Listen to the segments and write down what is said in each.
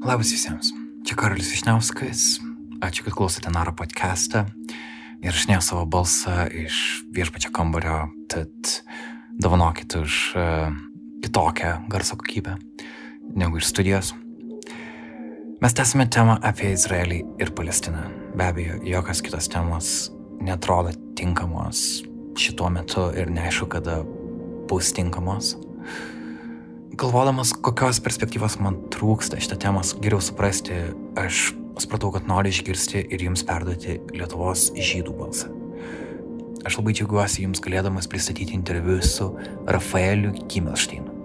Labas visiems, čia Karolis Višniauskas, ačiū, kad klausote Naro podcastą ir išnėjau savo balsą iš viešpačio kambario, tad dovanokit už uh, kitokią garso kokybę negu iš studijos. Mes tęsime temą apie Izraelį ir Palestiną. Be abejo, jokios kitos temos netrodo tinkamos šituo metu ir neaišku, kada bus tinkamos galvodamas, kokios perspektyvos man trūksta šitą temą geriau suprasti, aš supratau, kad noriu išgirsti ir jums perduoti Lietuvos žydų balsą. Aš labai džiaugiuosi jums galėdamas pristatyti interviu su Rafaeliu Kimelšteinu.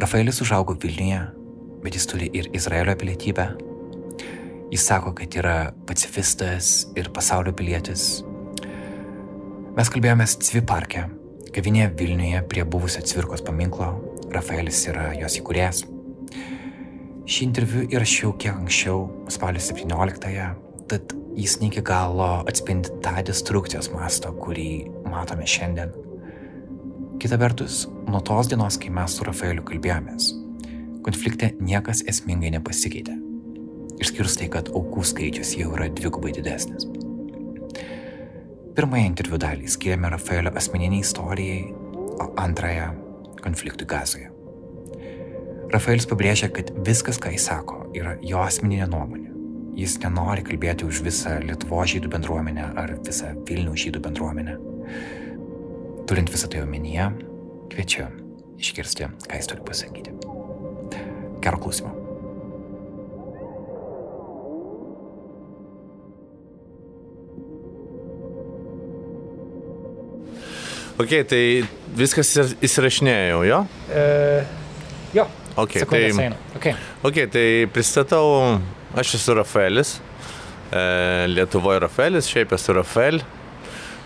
Rafaelis užaugo Vilniuje, bet jis turi ir Izraelio pilietybę. Jis sako, kad yra pacifistas ir pasaulio pilietis. Mes kalbėjomės Cvi parke, kavinėje Vilniuje prie buvusio Cvirkos paminklo, Rafaelis yra jos įkūrėjas. Šį interviu įrašiau kiek anksčiau, spalio 17-ąją, tad jis ne iki galo atspindi tą destrukcijos mastą, kurį matome šiandien. Kita vertus, nuo tos dienos, kai mes su Rafaeliu kalbėjomės, konflikte niekas esmingai nepasikeitė. Išskyrus tai, kad aukų skaičius jau yra dvigubai didesnis. Pirmąją interviu dalį skiriame Rafaelio asmeniniai istorijai, o antrąją konfliktui gazoje. Rafaelis pabrėžia, kad viskas, ką jis sako, yra jo asmeninė nuomonė. Jis nenori kalbėti už visą Lietuvo žydų bendruomenę ar visą Vilnių žydų bendruomenę. Turint visą tai omenyje, kviečiu išgirsti, ką jis turi pasakyti. Gero klausimo. Ok, tai viskas įsirašinėjau, jo? E, jo. Ok, tai. Okay. ok, tai pristatau, aš esu Rafaelis, e, Lietuvoje Rafaelis, šiaip esu Rafael,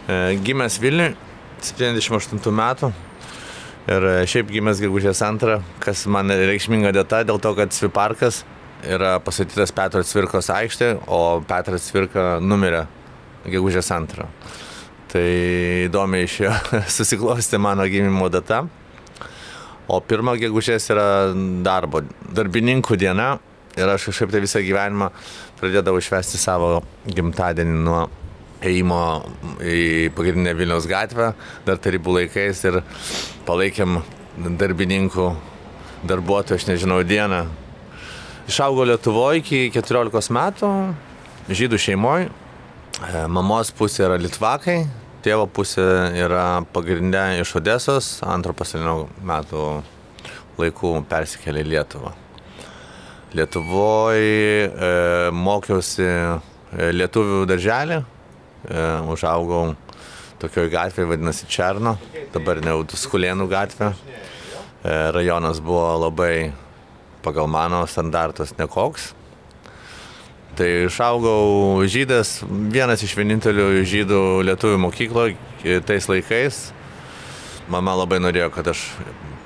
e, gimęs Vilniui, 78 metų ir e, šiaip gimęs gegužės antrą, kas man reikšminga data dėl to, kad Sviparkas yra pasakytas Petro Cvirkos aikštė, o Petras Cvirka numirė gegužės antrą. Tai įdomiai išėjo susiklosti mano gimimo data. O pirmą gegužės yra darbo, darbininkų diena. Ir aš kažkaip tai visą gyvenimą pradėdavau švesti savo gimtadienį nuo ėjimo į pagrindinę Vilniaus gatvę, dar tarybų laikais ir palaikėm darbininkų darbuotojų, aš nežinau, dieną. Išaugo Lietuvoje iki 14 metų, žydų šeimoje. Mamos pusė yra Litvakai, tėvo pusė yra pagrindė iš Odesos, antro pasaulinio metų laikų persikėlė į Lietuvą. Lietuvoje e, mokiausi e, lietuvių darželį, e, užaugau tokioje gatvėje, vadinasi Černo, dabar ne Skulėnų gatvė. E, rajonas buvo labai pagal mano standartus nekoks. Tai išaugau žydas, vienas iš vienintelių žydų lietuvių mokykloje tais laikais. Mama labai norėjo, kad aš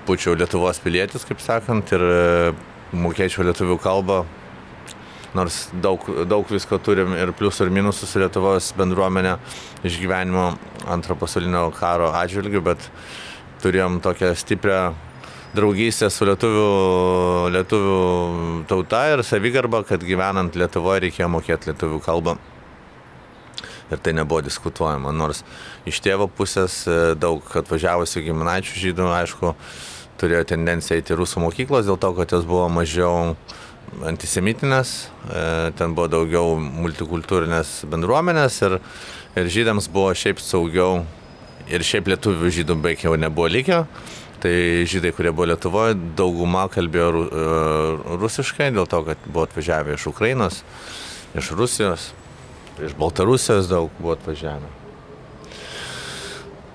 būčiau Lietuvos pilietis, kaip sakant, ir mokėčiau lietuvių kalbą. Nors daug, daug visko turim ir pliusų ir minusų su Lietuvos bendruomenė išgyvenimo antro pasaulinio karo atžvilgiu, bet turėjom tokią stiprią draugystė su lietuvių, lietuvių tauta ir savigarba, kad gyvenant Lietuvoje reikėjo mokėti lietuvių kalbą. Ir tai nebuvo diskutuojama, nors iš tėvo pusės e, daug atvažiavusių giminaičių žydų, aišku, turėjo tendenciją eiti rusų mokyklos dėl to, kad jos buvo mažiau antisemitinės, e, ten buvo daugiau multikultūrinės bendruomenės ir, ir žydams buvo šiaip saugiau ir šiaip lietuvių žydų beveik jau nebuvo likę. Tai žydai, kurie buvo Lietuvoje, dauguma kalbėjo e, rusiškai, dėl to, kad buvo atvažiavę iš Ukrainos, iš Rusijos, iš Baltarusijos daug buvo atvažiavę.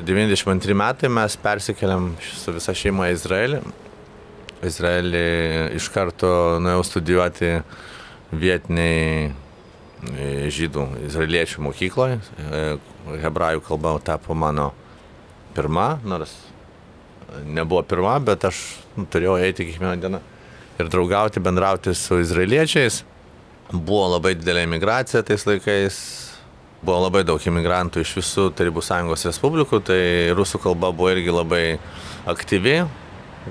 92 metai mes persikeliam su visa šeima į Izraelį. Izraelį iš karto nuėjau studijuoti vietiniai e, žydų izraeliečių mokykloje. Hebrajų kalba tapo mano pirma, nors nebuvo pirma, bet aš nu, turėjau eiti kiekvieną dieną ir draugauti, bendrauti su izraeliečiais. Buvo labai didelė imigracija tais laikais, buvo labai daug imigrantų iš visų Tarybų sąjungos respublikų, tai rusų kalba buvo irgi labai aktyvi.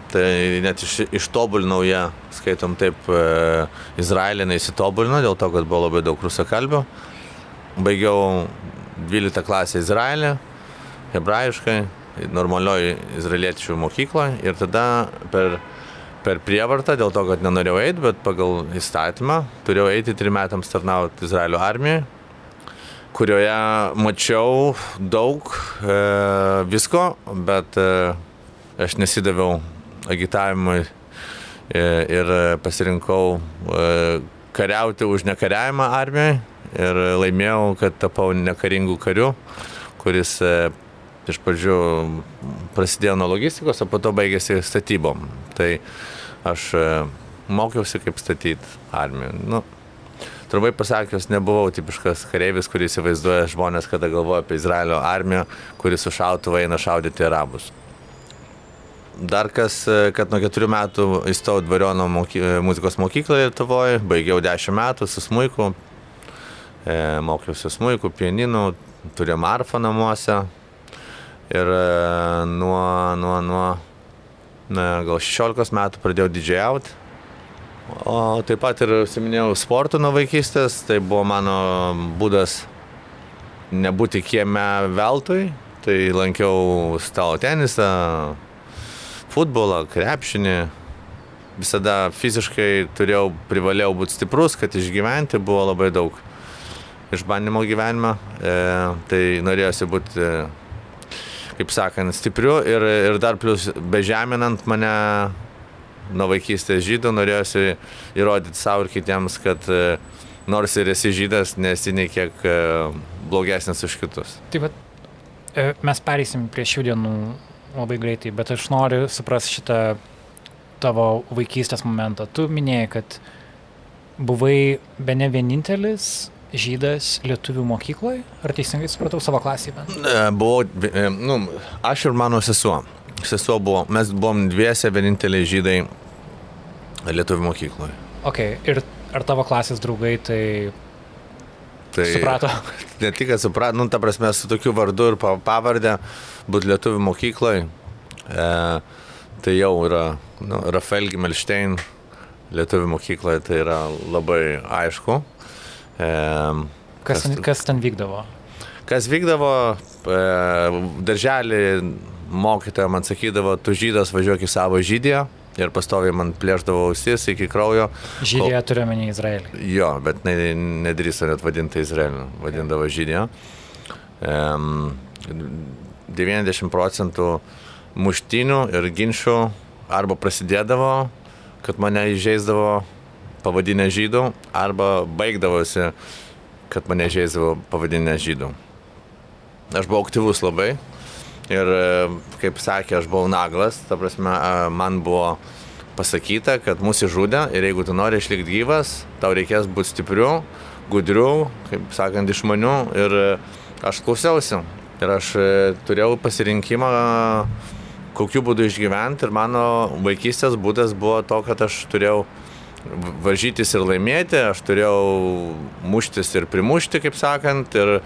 Tai net iš, ištobulinau ją, skaitom taip, e, Izraelį neįsitobulino, dėl to, kad buvo labai daug rusakalbių. Baigiau 12 klasę Izraelį, hebrajiškai, normalioj izraeliečių mokykloje ir tada per, per prievartą, dėl to, kad nenorėjau eiti, bet pagal įstatymą turėjau eiti trim metams tarnauti Izraelio armijoje kurioje mačiau daug e, visko, bet e, aš nesidaviau agitavimui e, ir pasirinkau e, kariauti už nekariavimą armijoje ir laimėjau, kad tapau nekaringų karių, kuris e, iš pradžių prasidėjo nuo logistikos, o po to baigėsi statybom. Tai aš mokiausi, kaip statyti armiją. Nu, trumpai pasakius, nebuvau tipiškas kareivis, kuris įsivaizduoja žmonės, kada galvoja apie Izraelio armiją, kuris su šautuvu eina šaudyti arabus. Dar kas, kad nuo keturių metų įstojau dvariono moky, muzikos mokykloje Lietuvoje, baigiau dešimt metų su smuiku, e, mokiausi smuiku, pieninų, turėjom arfą namuose ir e, nuo, nuo, nuo na, gal 16 metų pradėjau didžiauti. O taip pat ir užsiminėjau sportų nuo vaikystės, tai buvo mano būdas nebūti kieme veltui, tai lankiau stalo tenisą, futbolą, krepšinį. Visada fiziškai turėjau, privalėjau būti stiprus, kad išgyventi buvo labai daug išbandymo gyvenime. E, tai norėjosi būti, kaip sakant, stipriu ir, ir dar plus bežeminant mane nuo vaikystės žydų, norėjosi įrodyti savo ir kitiems, kad e, nors ir esi žydas, nesi nei kiek e, blogesnis už kitus. Taip pat e, mes pereisim prie šių dienų labai greitai, bet aš noriu suprasti šitą tavo vaikystės momentą. Tu minėjai, kad buvai be ne vienintelis žydas lietuvių mokykloje, ar teisingai supratau savo klasėje bent? Buvau, e, nu, aš ir mano sesuo. Sesuo buvo, mes buvom dviese vieninteliai žydai lietuvių mokykloje. Ok, ir ar tavo klasės draugai tai Tai suprato. Ne tik, kad suprato, nu, ta prasme, su tokiu vardu ir pavardę, būti lietuvių mokykloje, e, tai jau yra, nu, Rafael Gimelštein lietuvių mokykloje, tai yra labai aišku. Kas, kas, kas ten vykdavo? Kas vykdavo, e, darželį mokytoja man sakydavo, tu žydas važiuok į savo žydiją ir pastoviai man plėždavo ausis iki kraujo. Žydija kol... turiu menį Izraelį. Jo, bet ne, nedrįso net vadinti Izraeliu, vadindavo žydija. Um, 90 procentų muštinių ir ginčių arba prasidėdavo, kad mane įžeisdavo pavadinę žydų, arba baigdavosi, kad mane įžeisdavo pavadinę žydų. Aš buvau aktyvus labai, Ir e, kaip sakė, aš buvau naglas, ta prasme, man buvo pasakyta, kad mūsų žudė ir jeigu tu nori išlikti gyvas, tau reikės būti stipriu, gudriu, kaip sakant, išmaniu ir e, aš klausiausi. Ir aš e, turėjau pasirinkimą, kokiu būdu išgyventi ir mano vaikystės būdas buvo to, kad aš turėjau varžytis ir laimėti, aš turėjau muštis ir primušti, kaip sakant, ir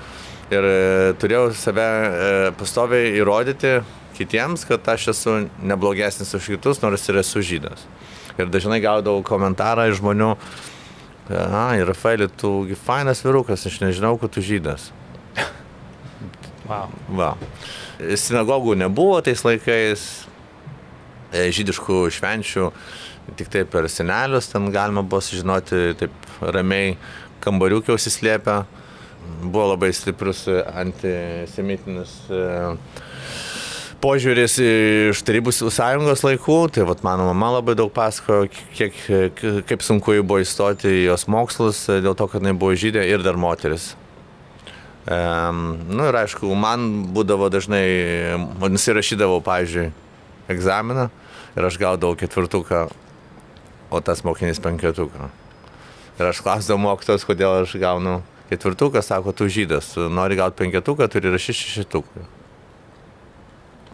Ir e, turėjau save e, pastoviai įrodyti kitiems, kad aš esu neblogesnis už kitus, nors ir esu žydas. Ir dažnai gaudavau komentarą iš žmonių, a, ir Rafaelį, tu fainas virukas, aš nežinau, kad tu žydas. Wow. Va. Sinagogų nebuvo tais laikais, e, žydiškų švenčių, tik taip per senelius ten galima buvo sužinoti, taip ramiai kambariukė užsislėpę buvo labai stiprus antisemitinis e, požiūris iš Tarybų sąjungos laikų, tai vat, mano mama labai daug pasakojo, kiek, kaip sunku jai buvo įstoti į jos mokslus, dėl to, kad jinai buvo žydė ir dar moteris. Um, nu ir aišku, man būdavo dažnai, nusirašydavau, pavyzdžiui, egzaminą ir aš gaudavau ketvirtuką, o tas mokinys penketuką. Ir aš klausdavau mokytos, kodėl aš gaunu ketvirtuką, sako, tu žydas, nori gauti penketuką, turi rašyti šešituką.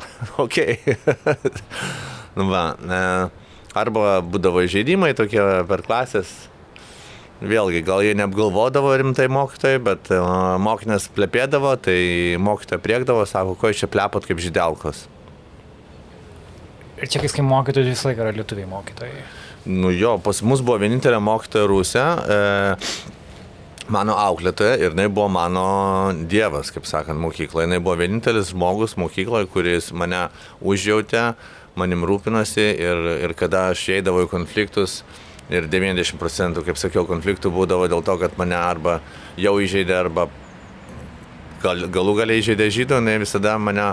ok. nu va, ne, arba būdavo žaidimai tokie per klasės. Vėlgi, gal jie neapgalvodavo rimtai mokytojai, bet uh, mokinės plepėdavo, tai mokytoja priekdavo, sako, ko iš čia plepot kaip žydelkos. Ir čia, kai mokytojai, visą laiką yra lietuviai mokytojai. Nu jo, pas mus buvo vienintelė mokytoja Rusija. E, mano auklėtoja ir jinai buvo mano dievas, kaip sakant, mokykloje. Jinai buvo vienintelis žmogus mokykloje, kuris mane užjautė, manim rūpinosi ir, ir kada aš eidavau į konfliktus ir 90 procentų, kaip sakiau, konfliktų būdavo dėl to, kad mane arba jau įžeidė, arba gal, galų galiai įžeidė žydų, jinai visada mane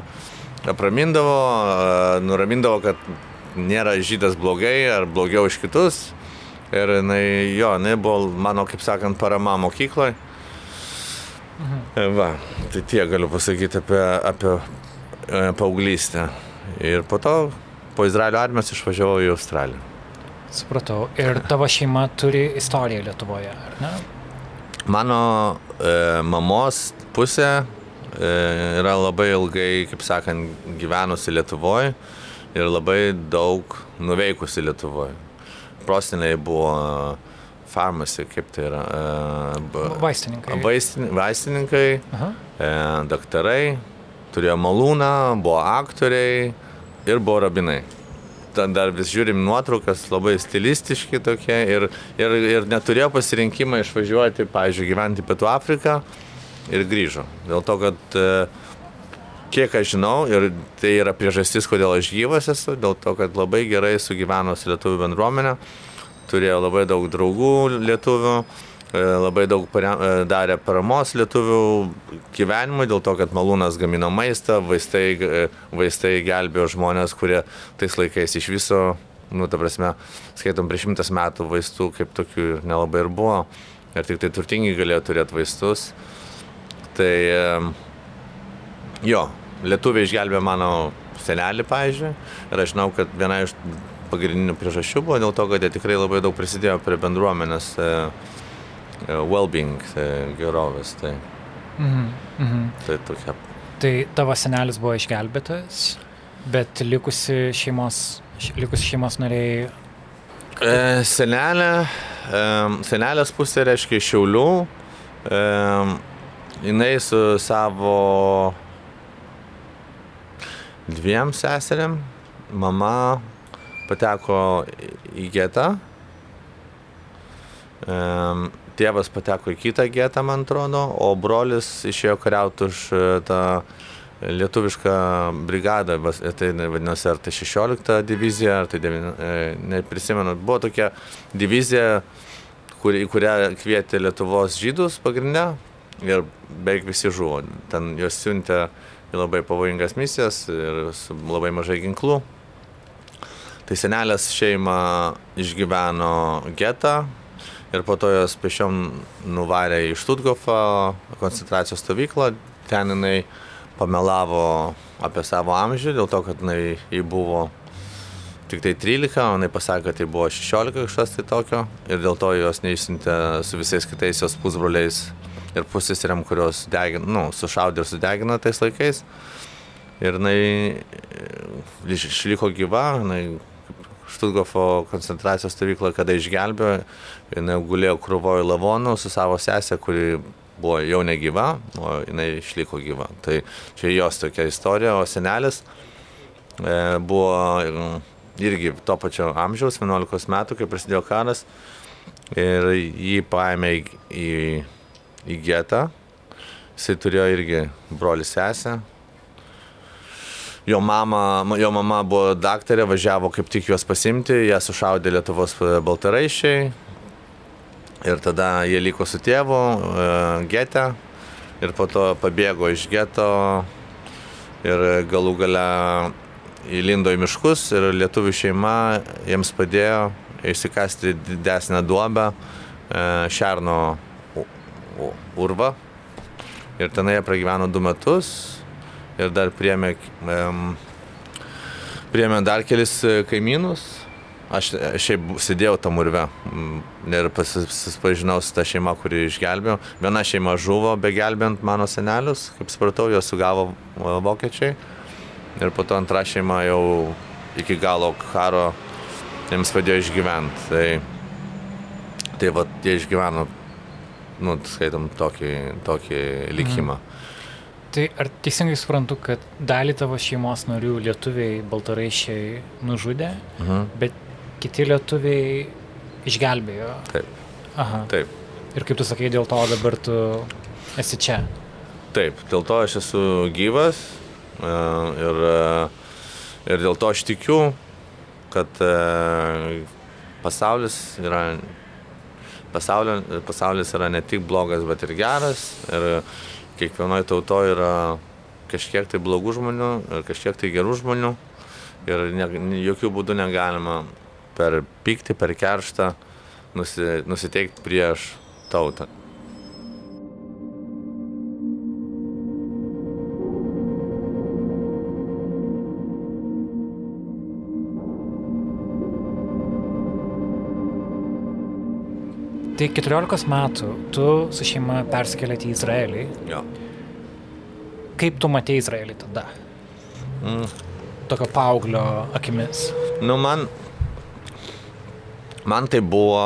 apramindavo, nuramindavo, kad nėra žydas blogai ar blogiau už kitus Ir jinai, jo, jinai buvo mano, kaip sakant, parama mokykloje. Mhm. Va, tai tiek galiu pasakyti apie, apie e, paauglystę. Ir po to, po Izraelio armijos išvažiavau į Australiją. Supratau. Ir tavo šeima turi istoriją Lietuvoje, ar ne? Mano e, mamos pusė e, yra labai ilgai, kaip sakant, gyvenusi Lietuvoje ir labai daug nuveikusi Lietuvoje proseneliai buvo farmasi, kaip tai yra. E, vaistininkai. Vaistin, vaistininkai, Aha. e, daktarai, turėjo malūną, buvo aktoriai ir buvo rabinai. Ten dar vis žiūrim nuotraukas, labai stilistiški tokie ir, ir, ir neturėjo pasirinkimą išvažiuoti, pavyzdžiui, gyventi Pietų Afriką ir grįžo. Dėl to, kad e, kiek aš žinau, ir tai yra priežastis, kodėl aš gyvas esu, dėl to, kad labai gerai sugyveno su lietuvių bendruomenė, turėjo labai daug draugų lietuvių, e, labai daug e, darė paramos lietuvių gyvenimui, dėl to, kad malūnas gamino maistą, vaistai, e, vaistai gelbėjo žmonės, kurie tais laikais iš viso, nu, ta prasme, skaitom prieš šimtas metų vaistų kaip tokių nelabai ir buvo, ir tik tai turtingi galėjo turėti vaistus. Tai jo, lietuviai išgelbė mano senelį, pavyzdžiui, ir aš žinau, kad viena iš pagrindinių priežasčių buvo dėl to, kad jie tikrai labai daug prisidėjo prie bendruomenės e, e, well-being, e, gerovės. Tai, mhm. Mhm. tai tokia. Tai tavo senelis buvo išgelbėtas, bet likusi šeimos, likusi šeimos nariai. E, senelė, e, senelės pusė reiškia Šiaulių, e, jinai su savo dviem seseriam. Mama pateko į getą. Tėvas pateko į kitą getą, man atrodo, o brolis išėjo kariauti už e, tą lietuvišką brigadą, tai vadinosi, ar tai 16 divizija, ar tai 9, e, neprisimenu, buvo tokia divizija, kur, į kurią kvietė Lietuvos žydus pagrindė ir beveik visi žuvo. Ten juos siuntė į labai pavojingas misijas ir su labai mažai ginklų. Tai senelės šeima išgyveno getą ir po to jos pešiom nuvarė į Štutgofą koncentracijos stovyklą. Ten jinai pamelavo apie savo amžių, dėl to, kad jinai, jai buvo tik tai 13, o jinai pasakė, kad tai buvo 16 kažkas tai tokio ir dėl to jos neišsintė su visais kitais jos pusbroliais ir pusėseriam, kurios degino, nu, sušaudė ir sudegino tais laikais. Ir jinai e, išliko gyva, jinai Štutgofo koncentracijos stovykloje, kada išgelbėjo, jinai gulėjo krūvojo lavonų su savo sesė, kuri buvo jau negyva, o jinai išliko gyva. Tai čia jos tokia istorija, o senelis e, buvo irgi to pačio amžiaus, 11 metų, kai prasidėjo karas, ir jį paėmė į, į į getą. Jisai turėjo irgi broli sesę. Jo mama, jo mama buvo daktarė, važiavo kaip tik juos pasimti, ją sušaudė Lietuvos baltaraišiai. Ir tada jie liko su tėvu e, gete ir po to pabėgo iš geto ir galų gale įlindo į miškus ir lietuvių šeima jiems padėjo išsikasti didesnę duobę e, šerno urvą. Ir tenai jie pragyveno du metus ir dar priemė, priemė dar kelis e, kaimynus. Aš šiaip sėdėjau tam urve ir pasipažinau su ta šeima, kuri išgelbėjo. Viena šeima žuvo be gelbėjant mano senelius, kaip supratau, juos sugavo e, vokiečiai. Ir po to antra šeima jau iki galo karo jiems padėjo išgyventi. Tai, tai va, jie išgyveno nu, skaitom tokį, tokį likimą. Mm. Tai ar teisingai suprantu, kad dalį tavo šeimos narių lietuviai, baltaraišiai nužudė, Mhm. bet kiti lietuviai išgelbėjo? Taip. Aha. Taip. Ir kaip tu sakai, dėl to dabar tu esi čia. Taip, dėl to aš esu gyvas e, ir, e, ir dėl to aš tikiu, kad e, pasaulis yra, pasaulio, pasaulis yra ne tik blogas, bet ir geras. Ir kiekvienoje tautoje yra kažkiek tai blogų žmonių ir kažkiek tai gerų žmonių. Ir ne, jokių būdų negalima per pyktį, per kerštą nusi, nusiteikti prieš tautą. Tai 14 metų tu su šeima persikėlėte į Izraelį. Jo. Kaip tu matei Izraelį tada? Mm. Tokio paauglio akimis. Nu, man, man tai buvo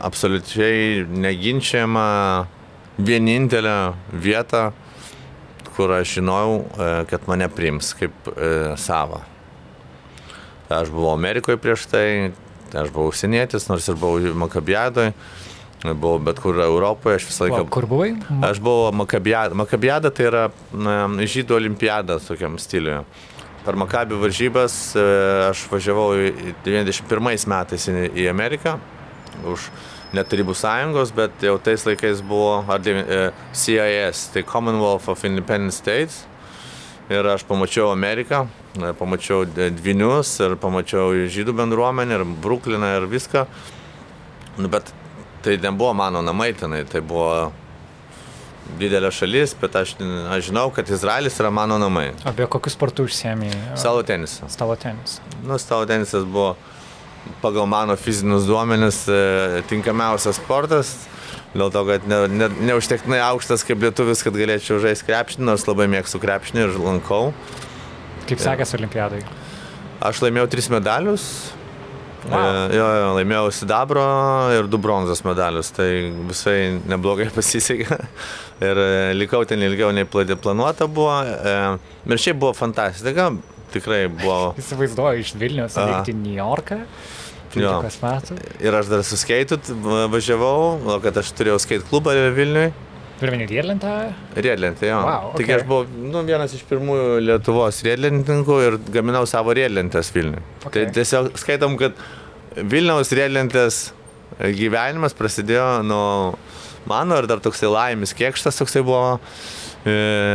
absoliučiai neginčiama vienintelė vieta, kur aš žinojau, e, kad mane priims kaip e, savo. Aš buvau Amerikoje prieš tai, aš buvau užsienietis, nors ir buvau Makabiadoje, buvau bet kur Europoje, aš visą laiką... O, kur buvai? Aš buvau Makabiada. Makabiada tai yra žydų olimpiada tokiam stiliuje. Per Makabį varžybas e, aš važiavau į- 91 metais į, Ameriką už ne Tarybų sąjungos, bet jau tais laikais buvo e, CIS, tai Commonwealth of Independent States. Ir aš pamačiau Ameriką, e, pamačiau dvinius ir pamačiau žydų bendruomenę ir Brukliną ir viską. Nu, bet tai nebuvo mano namai tenai, tai buvo didelė šalis, bet aš, aš žinau, kad Izraelis yra mano namai. Apie kokius sportus užsiemi? Stalo tenisą. Stalo tenisą. Nu, stalo tenisas buvo pagal mano fizinius duomenis e, tinkamiausias sportas. Dėl to, kad ne, ne, neužtektinai aukštas kaip lietuvis, kad galėčiau žaisti krepšinį, nors labai mėgstu krepšinį ir lankau. Kaip sekėsi olimpiadai? Aš laimėjau tris medalius. Wow. E, jo, jo, laimėjau sidabro ir du bronzos medalius, tai visai neblogai pasisekė. Ir e, likau ten ilgiau nei pla- planuota buvo. E, Ir šiaip buvo fantastika, tikrai buvo. Įsivaizduoju iš Vilnius vykti į New Yorką. Jo. 13 metų. Ir aš dar su skeitu važiavau, kad aš turėjau skate klubą Vilniui. Vieni riedlentą. Riedlentė, jo. Wow, Tik okay. aš buvau nu, vienas iš pirmųjų Lietuvos riedlentininkų ir gaminau savo riedlentės Vilniui. Okay. Tai tiesiog skaitom, kad Vilniaus riedlentės gyvenimas prasidėjo nuo mano ir dar toksai laimis kiekštas toksai buvo. E,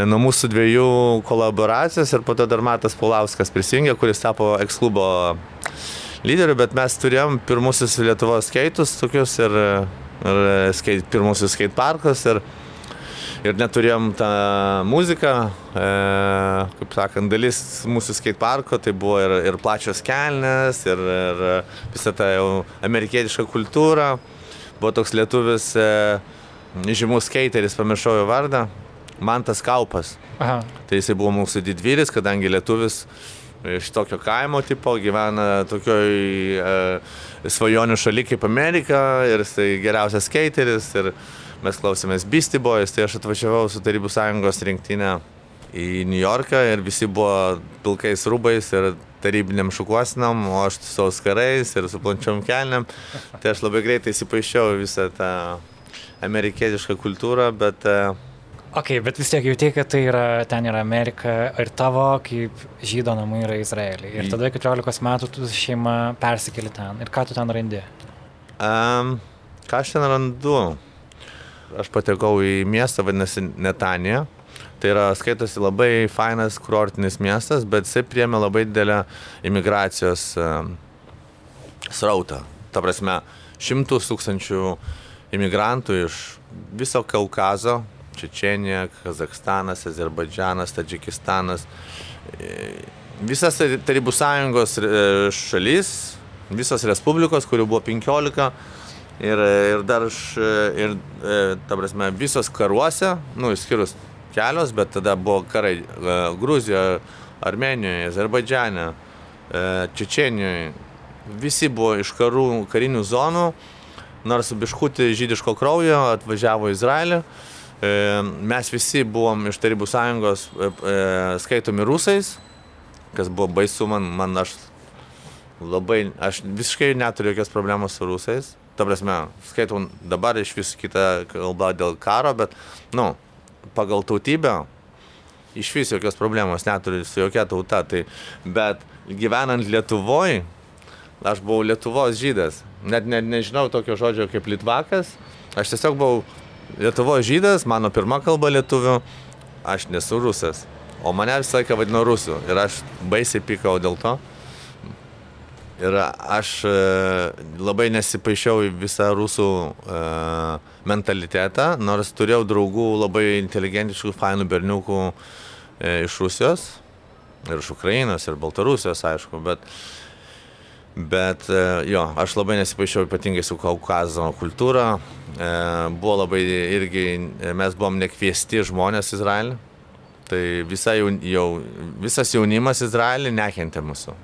nuo mūsų dviejų kolaboracijos ir po to dar Matas Paulauskas prisijungė, kuris tapo eksklubo lyderiu, bet mes turėjom pirmusius Lietuvos skeitus tokius ir, ir skate, pirmusius skate parkus ir, ir neturėjom tą muziką, e, kaip sakant, dalis mūsų skate parko, tai buvo ir, ir plačios kelnes, ir, ir visa ta jau amerikietiška kultūra. Buvo toks lietuvis, e, žymus skateris, pamiršau jo vardą, Mantas Kaupas. Aha. Tai jisai buvo mūsų didvyris, kadangi lietuvis iš tokio kaimo tipo gyvena tokioj e, svajonių šaly kaip Amerika ir jisai geriausias skateris ir mes klausėmės Beastie Boys, tai aš atvažiavau su Tarybų sąjungos rinktinė į New Yorką ir visi buvo pilkais rūbais ir tarybiniam šukuosinam, o aš su savo skarais ir su plančiom kelniam. Tai aš labai greitai įsipaišiau visą tą amerikietišką kultūrą, bet e, Ok, bet vis tiek jauti, kad tai yra, ten yra Amerika ir tavo kaip žydo namai yra Izraelį. Ir tada 14 metų tu šeima persikeli ten. Ir ką tu ten randi? Um, ką aš ten randu? Aš patekau į miestą, vadinasi Netanija. Tai yra, skaitosi labai fainas kurortinis miestas, bet jisai priemė labai didelę imigracijos um, srautą. Ta prasme, šimtus tūkstančių imigrantų iš viso Kaukazo, Čečenija, Kazakstanas, Azerbaidžanas, Tadžikistanas, e, visas Tarybų sąjungos e, šalis, visos respublikos, kurių buvo 15 ir, ir dar š, ir, e, ta prasme, visos karuose, nu, išskyrus kelios, bet tada buvo karai e, Gruzijoje, Armenijoje, Azerbaidžiane, e, Čečenijoje. Visi buvo iš karų, karinių zonų, nors biškutį žydiško kraujo atvažiavo į Izraelį mes visi buvom iš Tarybų sąjungos e, e, skaitomi rusais, kas buvo baisu, man, man aš labai, aš visiškai neturiu jokios problemos su rusais. Ta prasme, skaitau dabar iš vis kitą kalbą dėl karo, bet, nu, pagal tautybę iš vis jokios problemos neturiu su jokia tauta. Tai, bet gyvenant Lietuvoje, aš buvau Lietuvos žydas. Net ne, nežinau tokio žodžio kaip Litvakas. Aš tiesiog buvau Lietuvos žydas, mano pirma kalba lietuvių, aš nesu rusas. O mane visą laiką vadino rusų. Ir aš baisiai pykau dėl to. Ir aš e, labai nesipaišiau į visą rusų uh, mentalitetą, nors turėjau draugų labai inteligentiškų, fainų berniukų e, iš Rusijos, ir iš Ukrainos, ir Baltarusijos, aišku, bet, bet e, jo, aš labai nesipaišiau ypatingai su Kaukazo kultūra. E, buvo labai irgi, mes buvom nekviesti žmonės Izraelį, tai visa jau, jau, visas jaunimas Izraelį nekentė mūsų.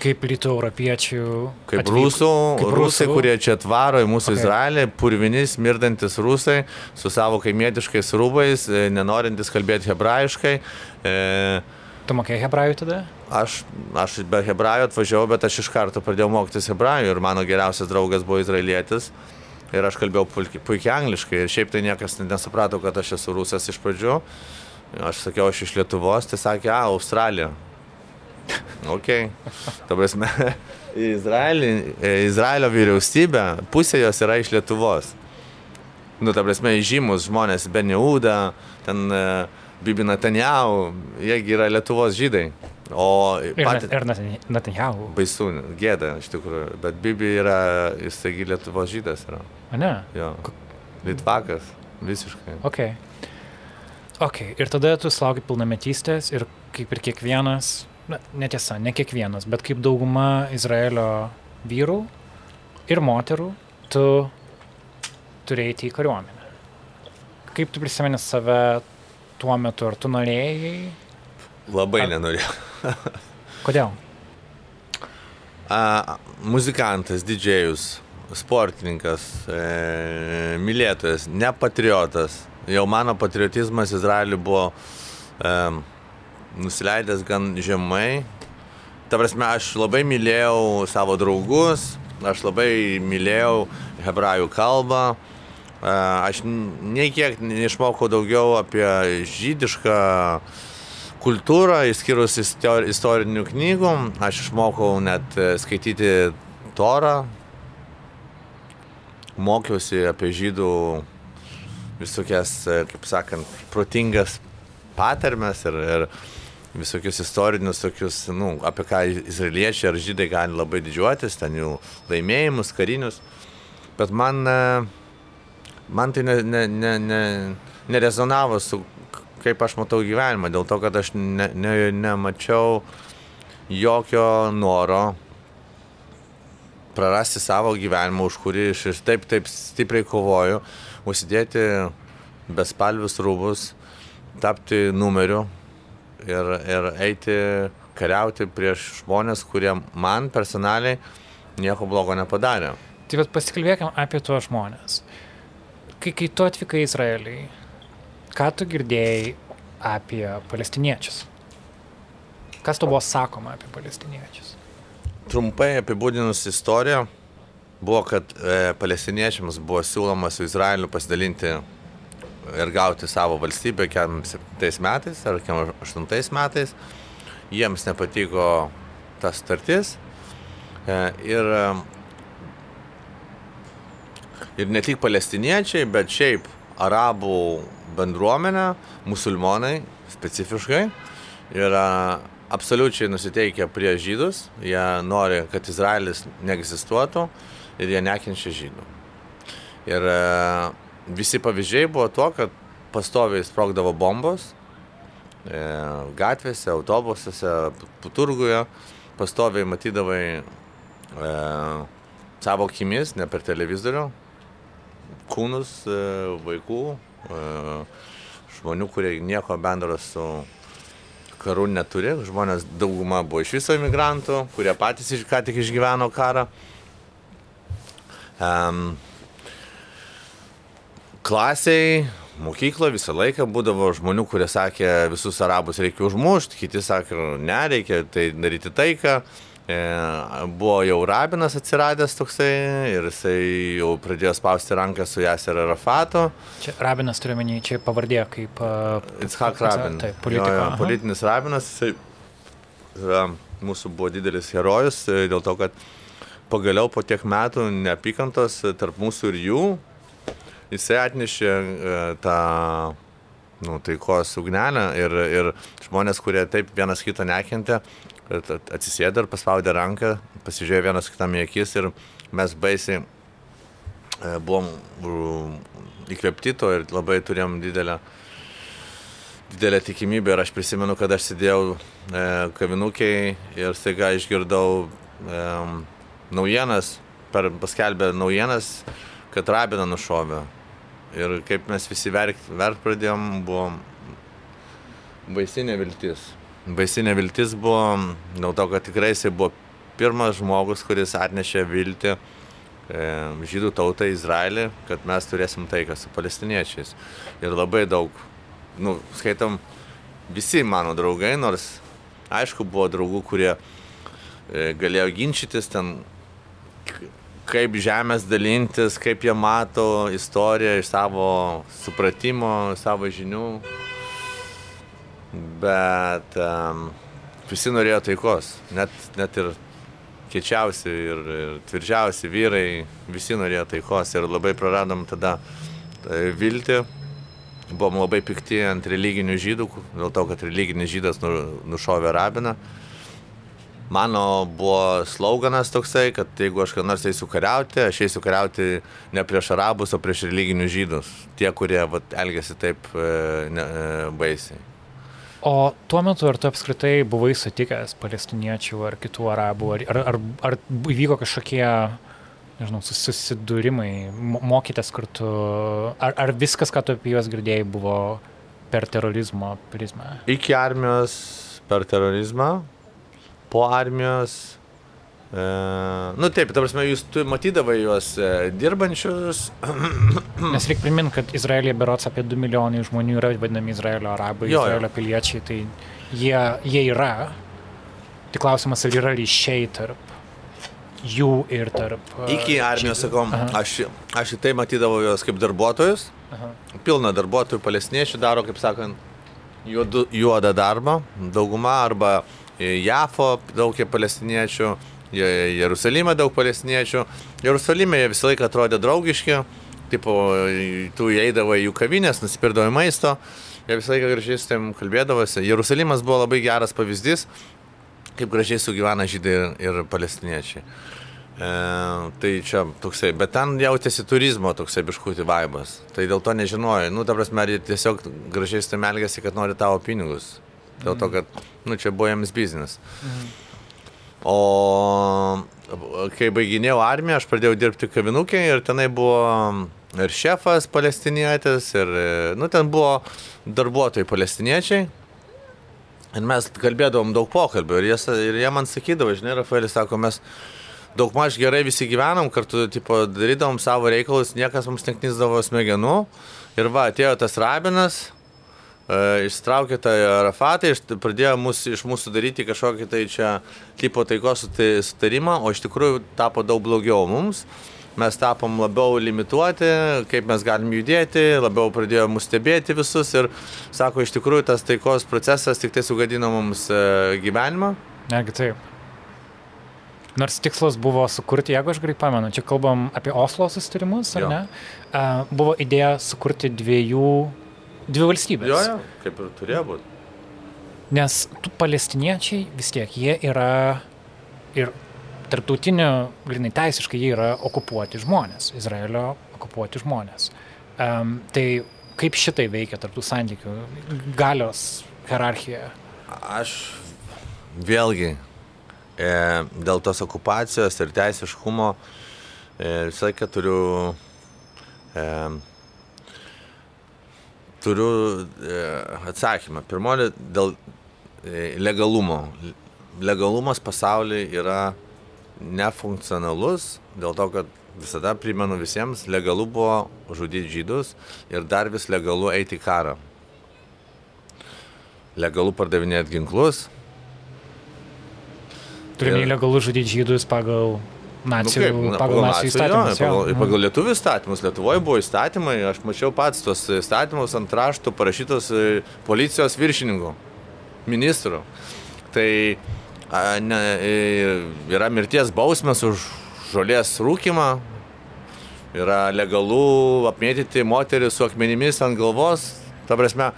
Kaip rytų europiečių. Kaip atvyk, rusų, kaip rusai, rusų. kurie čia atvaro į mūsų okay. Izraelį, purvinis, mirdantis rusai, su savo kaimietiškais rūbais, e, nenorintis kalbėti hebrajiškai. E, tu mokėjai hebrajų tada? Aš, aš be hebrajų atvažiavau, bet aš iš karto pradėjau mokytis hebrajų ir mano geriausias draugas buvo izraelietis. Ir aš kalbėjau puikiai, puikiai angliškai ir šiaip tai niekas nesuprato, kad aš esu rusas iš pradžių. Aš sakiau, aš iš Lietuvos, tai sakė, a, Australija. Ok. Ta prasme, Izraelį, e, Izraelio vyriausybė, pusė jos yra iš Lietuvos. Nu, ta prasme, žymus žmonės, Beniuda, ten uh, Bibi Netanjahu, jiegi yra Lietuvos žydai. O pat... Ir Netanjahu. Baisu, gėda iš tikrųjų, bet Bibi yra, jisai Lietuvos žydas yra. A ne? Jo. Litvakas, visiškai. Ok. Ok, ir tada tu sulauki pilnametystės ir kaip ir kiekvienas na, netiesa, ne kiekvienas, bet kaip dauguma Izraelio vyrų ir moterų, tu turėjai į kariuomenę. Kaip tu prisimeni save tuo metu, ar tu norėjai? Labai ar... nenorėjau. Kodėl? A, muzikantas, didžėjus, sportininkas, e, mylėtojas, ne patriotas. Jau mano patriotizmas Izraeliui buvo e, nusileidęs gan žemai. Ta prasme, aš labai mylėjau savo draugus, aš labai mylėjau hebrajų kalbą. Aš nei kiek neišmokau daugiau apie žydišką kultūrą, išskyrus istorinių knygų. Aš išmokau net e, skaityti Torą, mokiausi apie žydų visokias, e, kaip sakant, protingas patarmes ir, ir visokius istorinius tokius, nu, apie ką izraeliečiai ar žydai gali labai didžiuotis, ten jų laimėjimus, karinius. Bet man, e, man tai ne, ne, ne, ne, nerezonavo su kaip aš matau gyvenimą, dėl to, kad aš ne, ne, nemačiau jokio noro prarasti savo gyvenimą, už kurį aš ir taip, taip stipriai kovoju, užsidėti bespalvius rūbus, tapti numeriu, ir, ir eiti kariauti prieš žmonės, kurie man personaliai nieko blogo nepadarė. Tai bet pasikalbėkime apie tuos žmonės. Kai, kai tu atvykai į Izraelį, ką tu girdėjai apie palestiniečius? Kas to buvo sakoma apie palestiniečius? Trumpai apibūdinus istoriją, buvo, kad e, palestiniečiams buvo siūloma su Izraeliu pasidalinti ir gauti savo valstybę 7 metais ar 8 metais. Jiems nepatiko tas startis. E, ir, ir ne tik palestiniečiai, bet šiaip arabų bendruomenė, musulmonai specifiškai, yra absoliučiai nusiteikę prieš žydus. Jie nori, kad Izraelis neegzistuotų ir jie nekenčia žydų. Ir visi pavyzdžiai buvo to, kad pastoviai sprogdavo bombos e, gatvėse, autobusuose, turguje, pastoviai matydavai e, savo akimis, ne per televizorių, kūnus e, vaikų, e, žmonių, kurie nieko bendro su karu neturi, žmonės dauguma buvo iš viso imigrantų, kurie patys ką tik išgyveno karą. Um, klasiai mokykloje visą laiką būdavo žmonių, kurie sakė, visus arabus reikia užmušti, kiti sakė, nereikia tai daryti taiką. E, buvo jau rabinas atsiradęs toksai ir jisai jau pradėjo spausti ranką su Jaser Arafatu. Čia rabinas turiu menį, čia pavardė kaip... Itchak Rabin. Taip, politika, jo, jo, politinis rabinas, jisai mūsų buvo didelis herojus e, dėl to, kad pagaliau po tiek metų neapykantos tarp mūsų ir jų, jisai atnešė e, tą nu, taikos ugnelę ir, ir žmonės, kurie taip vienas kitą nekentė, atsisėdo ir paspaudė ranką, pasižiūrėjo vienas kitam į akis ir mes baisiai e, buvom įkvėpti to ir labai turėjom didelę, didelę tikimybę. Ir aš prisimenu, kad aš sėdėjau e, kavinukiai ir staiga išgirdau e, naujienas, per paskelbę naujienas, kad Rabiną nušovė. Ir kaip mes visi verkt, verkt pradėjom, buvo baisinė viltis baisinė viltis buvo, dėl to, kad tikrai jisai buvo pirmas žmogus, kuris atnešė viltį e, žydų tautai Izraelį, kad mes turėsim taiką su palestiniečiais. Ir labai daug, nu, skaitom, visi mano draugai, nors aišku buvo draugų, kurie e, galėjo ginčytis ten, kaip žemės dalintis, kaip jie mato istoriją iš savo supratimo, savo žinių bet um, visi norėjo taikos, net, net ir kiečiausi ir, ir tvirčiausi vyrai, visi norėjo taikos ir labai praradom tada tai viltį. Buvom labai pikti ant religinių žydų, dėl to, kad religinis žydas nu, nušovė rabiną. Mano buvo sloganas toksai, kad jeigu aš ką nors eisiu kariauti, aš eisiu kariauti ne prieš arabus, o prieš religinius žydus. Tie, kurie vat, elgesi taip e, ne, e, baisiai. O tuo metu ar tu apskritai buvai sutikęs palestiniečių ar kitų arabų, ar, ar, ar, ar įvyko kažkokie, nežinau, susidūrimai, mokytės kartu, ar, ar viskas, ką tu apie juos girdėjai, buvo per terorizmo prizmę? Iki armijos per terorizmą, po armijos nu taip, ta prasme, jūs matydavai juos e, dirbančius. Nes reikia priminti, kad Izraelija berots apie 2 milijonai žmonių yra vadinami Izraelio arabai, jo, Izraelio jo. piliečiai, tai jie, jie yra. Tik klausimas, ar yra ryšiai tarp jų ir tarp. E, Iki armijos, sakom, aš, aš į tai matydavau juos kaip darbuotojus. Aha. Pilna darbuotojų palestiniečių daro, kaip sakant, juodu, juodą darbą. Dauguma arba JAFO daug palestiniečių Jerusalime daug palestiniečių. Jerusalime jie visą laiką atrodė draugiški, tipo, tu įeidavo į jų kavinės, nusipirkdavo maisto, jie visą laiką gražiai su tavim kalbėdavosi. Jerusalimas buvo labai geras pavyzdys, kaip gražiai sugyvena žydai ir, ir palestiniečiai. E, tai čia toksai, bet ten jautėsi turizmo toksai biškutį vaibas. Tai dėl to nežinojai, nu, ta prasme, tiesiog gražiai su tavim elgėsi, kad nori tavo pinigus. Dėl to, kad, nu, čia buvo jiems biznis. Mhm. O kai baiginėjau armiją, aš pradėjau dirbti kavinukė ir tenai buvo ir šefas palestinietis, ir, nu, ten buvo darbuotojai palestiniečiai. Ir mes kalbėdavom daug pokalbių ir jie, ir jie man sakydavo, žinai, Rafaelis sako, mes daug maž gerai visi gyvenom, kartu, tipo, darydavom savo reikalus, niekas mums neknysdavo smegenų. Ir va, atėjo tas rabinas, ištraukė tą Arafatą, pradėjo mus, iš mūsų daryti kažkokį tai čia tipo taikos sutarimą, o iš tikrųjų tapo daug blogiau mums. Mes tapom labiau limituoti, kaip mes galim judėti, labiau pradėjo mus stebėti visus ir sako, iš tikrųjų tas taikos procesas tik tai sugadino mums e, gyvenimą. Negi taip. Nors tikslas buvo sukurti, jeigu aš gerai pamenu, čia kalbam apie Oslo susitarimus, ar jo. ne? Uh, buvo idėja sukurti dviejų dvi valstybės. Jo, jo, kaip ir turėjo būti. Nes palestiniečiai vis tiek, jie yra ir tarptautiniu, grinai teisiškai, jie yra okupuoti žmonės, Izraelio okupuoti žmonės. Um, tai kaip šitai veikia tarptų santykių, galios hierarchija? Aš vėlgi e, dėl tos okupacijos ir teisiškumo e, visą laiką turiu e, turiu e, atsakymą. Pirmoji dėl e, legalumo. Legalumas pasaulyje yra nefunkcionalus dėl to, kad visada primenu visiems, legalu buvo žudyti žydus ir dar vis legalu eiti į karą. Legalu pardavinėti ginklus. Turime Ir- legalų žudyti žydus pagal nacijų, Nu kaip, na, pagal nacijų įstatymus. Jo, jo. pagal, pagal lietuvių įstatymus. Lietuvoje buvo įstatymai, aš mačiau pats tos įstatymus ant raštų parašytos e, policijos viršininkų, ministrų. Tai a, ne, e, yra mirties bausmės už žolės rūkimą, yra legalu apmėtyti moterį su akmenimis ant galvos. Ta prasme,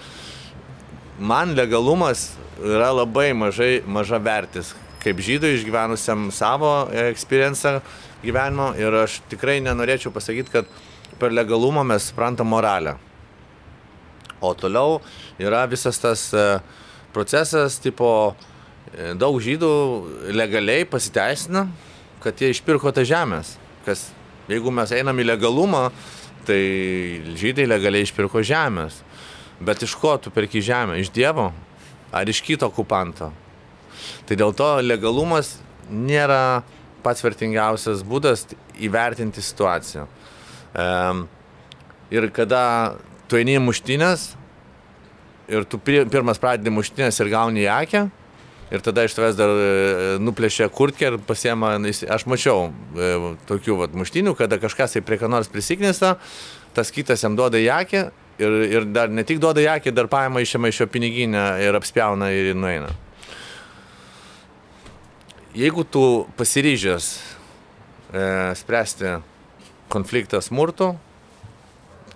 man legalumas yra labai mažai, maža vertis, kaip žydui išgyvenusiam savo experienciją gyvenimo ir aš tikrai nenorėčiau pasakyti, kad per legalumą mes suprantam moralę. O toliau yra visas tas e, procesas, tipo, e, daug žydų legaliai pasiteisina, kad jie išpirko tą žemės. Kas, jeigu mes einam į legalumą, tai žydai legaliai išpirko žemės. Bet iš ko tu perki žemę? Iš Dievo? Ar iš kito okupanto? Tai dėl to legalumas nėra pats vertingiausias būdas įvertinti situaciją. Ehm, ir kada tu eini muštinės ir tu pirmas pradedi muštinės ir gauni į akę, ir tada iš tavęs dar e, nuplėšia kurtkę ir pasiema, aš mačiau e, tokių vat, muštinių, kada kažkas tai prie ką nors prisiknista, tas kitas jam duoda į akę ir, ir dar ne tik duoda į akį, dar paima išėma iš jo piniginę ir apspjauna ir nueina. Jeigu tu pasiryžęs e, spręsti konfliktą smurtu,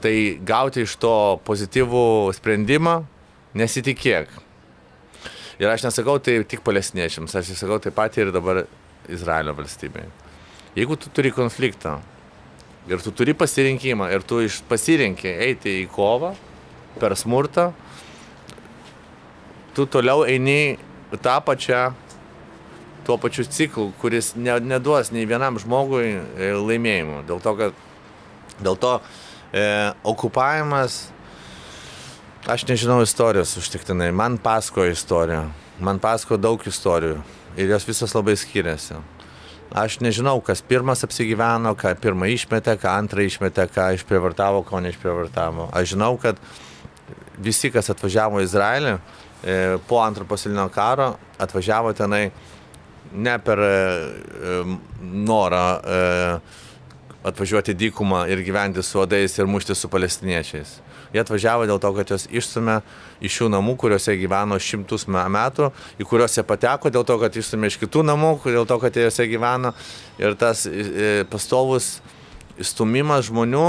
tai gauti iš to pozityvų sprendimą nesitikėk. Ir aš nesakau tai tik palestiniečiams, aš sakau taip pat ir dabar Izraelio valstybei. Jeigu tu turi konfliktą ir tu turi pasirinkimą ir tu iš pasirinkė eiti į kovą per smurtą, tu toliau eini tą pačią, tuo pačiu ciklu, kuris ne, neduos nei vienam žmogui e, laimėjimų. Dėl to, kad dėl to e, okupavimas, aš nežinau istorijos užtiktinai, man pasako istoriją, man pasako daug istorijų ir jos visos labai skiriasi. Aš nežinau, kas pirmas apsigyveno, ką pirmą išmetė, ką antrą išmetė, ką išprievartavo, ko neišprievartavo. Aš žinau, kad visi, kas atvažiavo į Izraelį e, po antro pasaulinio karo, atvažiavo tenai ne per e, e, norą e, atvažiuoti dykumą ir gyventi su odais ir mušti su palestiniečiais. Jie atvažiavo dėl to, kad jos išstumė iš šių namų, kuriuose gyveno šimtus me- metų, į kuriuos jie pateko, dėl to, kad išstumė iš kitų namų, dėl to, kad jie juose gyveno. Ir tas pastovus įstumimas žmonių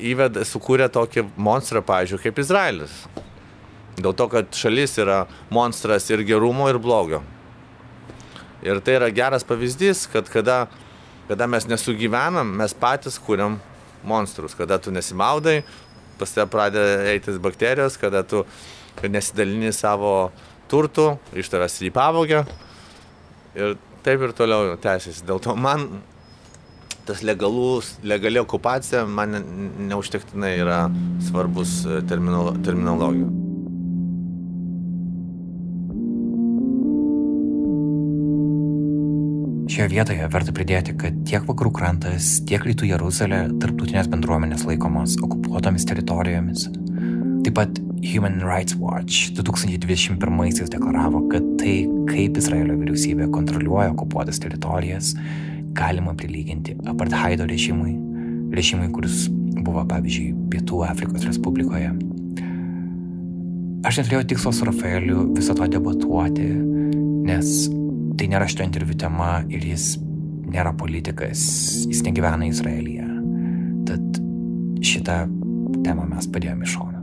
įveda, sukūrė tokį monstrą, pavyzdžiui, kaip Izraelis. Dėl to, kad šalis yra monstras ir gerumo, ir blogio. Ir tai yra geras pavyzdys, kad kada, kada mes nesugyvenam, mes patys kūriam monstrus. Kada tu nesimaudai, pas te pradeda eitis bakterijos, kada tu nesidalini savo turtų, iš tavęs jį pavogė. Ir taip ir toliau tęsiasi. Dėl to man tas legalus, legali okupacija man ne- neužtektinai yra svarbus terminolo, terminologija. Šioje vietoje verta pridėti, kad tiek vakarų krantas, tiek rytų Jeruzalė tarptautinės bendruomenės laikomos okupuotomis teritorijomis. Taip pat Human Rights Watch 2021-aisiais deklaravo, kad tai, kaip Izraelio vyriausybė kontroliuoja okupuotas teritorijas, galima prilyginti apartheido režimui, režimui, kuris buvo, pavyzdžiui, Pietų Afrikos Respublikoje. Aš neturėjau tikslo su Rafaeliu viso to debatuoti, nes tai nėra šito interviu tema ir jis nėra politikas, jis negyvena Izraelyje. Tad šitą temą mes padėjome į šoną.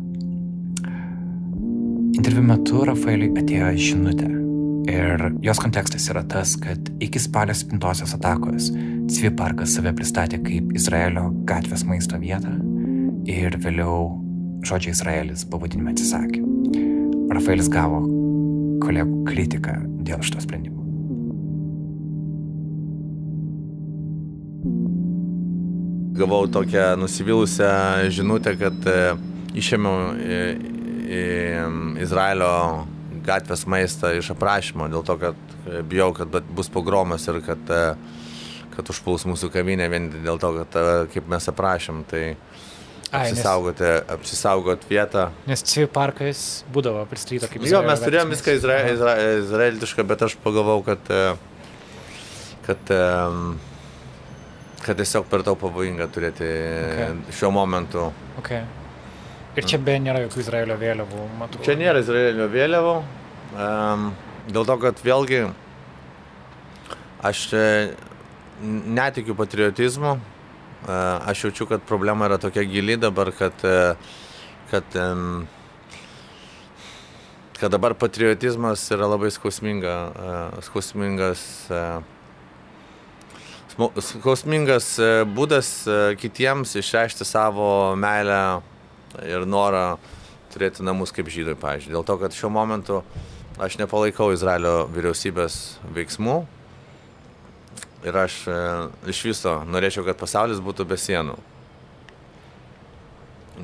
Interviu metu Rafaeliui atėjo žinutė ir jos kontekstas yra tas, kad iki spalio 7-osios atakos Cvi parkas save pristatė kaip Izraelio gatvės maisto vietą ir vėliau žodžio Izraelis pavadinime atsisakė. Rafaelis gavo kolegų kritiką dėl šito sprendimo. Gavau tokią nusivylusią žinutę, kad e, išėmiau į Izraelio gatvės maistą iš aprašymo, dėl to, kad e, bijau, kad bus pogromas ir kad, e, kad užpuls mūsų kavinę vien dėl to, kad e, kaip mes aprašėm, tai Ai, nes, apsisaugoti, apsisaugot vietą. nes Civi parkas būdavo pristatyta kaip Jo, Izraelio mes turėjom viską izra, izra, izraelišką, bet aš pagalvojau, kad, e, kad, em, kad tiesiog per daug pavojinga turėti Okay. šiuo momentu. Okay. Ir čia be nėra jokių Izraelio vėliavų, matau. Čia nėra izraelio vėliavų, em, dėl to, kad vėlgi aš e, netikiu patriotizmu, E, aš jaučiu, kad problema yra tokia gili dabar, kad, e, kad, em, kad dabar patriotizmas yra labai skausminga, e, skausmingas, smo- skausmingas e, būdas e, kitiems išreikšti savo meilę ir norą turėti namus kaip žydai, pavyzdžiui. Dėl to, kad šiuo momentu aš nepalaikau Izraelio vyriausybės veiksmų ir aš e, iš viso norėčiau, kad pasaulis būtų be sienų.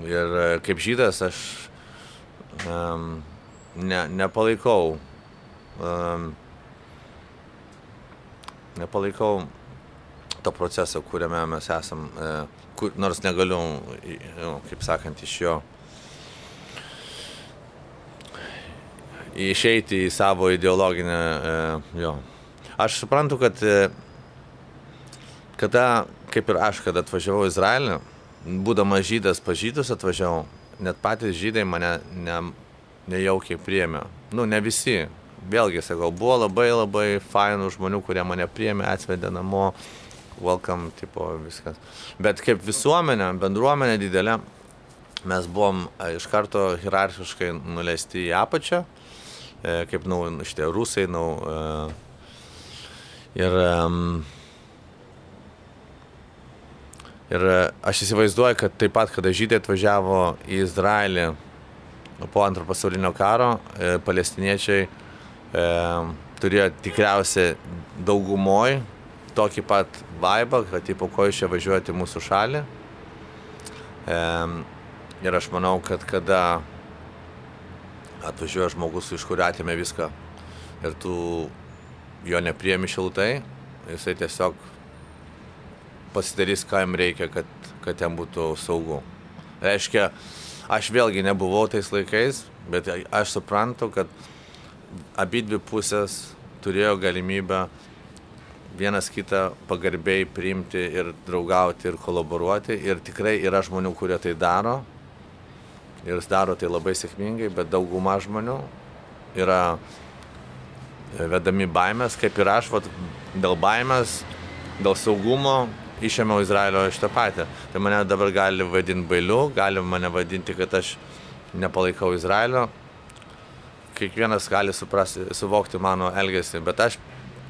Ir kaip žydas aš um, ne, nepalaikau, um, nepalaikau to proceso, kuriame mes esam, e, kur, nors negaliu, i- nu, kaip sakant, iš jo išeiti į savo ideologinę, e, jo. Aš suprantu, kad e, kada, kaip ir aš, kada atvažiavau į Izraelį, būdamas žydas pažydus atvažiavau, net patys žydai mane ne, nejaukiai priėmė. Nu, ne visi. Vėlgi, sakau, buvo labai labai fainų žmonių, kurie mane priėmė, atvedė namo, welcome, tipo, viskas. Bet kaip visuomenė, bendruomenė didelė, mes buvom e, iš karto hierarchiškai nuleisti į apačią, e, kaip, nu, šitie rusai, nu, e, ir, ir aš įsivaizduoju, kad taip pat, kada žydai atvažiavo į Izraelį po antro pasaulinio karo, palestiniečiai turėjo tikriausiai daugumoj tokį pat vaibą, kad tipo, ko jūs čia važiuojate į mūsų šalį. E, ir aš manau, kad kada atvažiuoja žmogus, iš kurio atėmė viską ir tu jo nepriemi šiltai, jisai tiesiog pasidarys, ką jam reikia, kad, kad jam būtų saugu. Reiškia, aš vėlgi nebuvau tais laikais, bet aš suprantu, kad abi dvi pusės turėjo galimybę vienas kitą pagarbiai priimti ir draugauti ir kolaboruoti. Ir tikrai yra žmonių, kurie tai daro. Ir daro tai labai sėkmingai, bet dauguma žmonių yra vedami baimės, kaip ir aš, vat, dėl baimės, dėl saugumo išėmiau Izraelio iš tą patį. Tai mane dabar gali vadinti bailiu, gali mane vadinti, kad aš nepalaikau Izraelio. Kiekvienas gali suprasti, suvokti mano elgesį, bet aš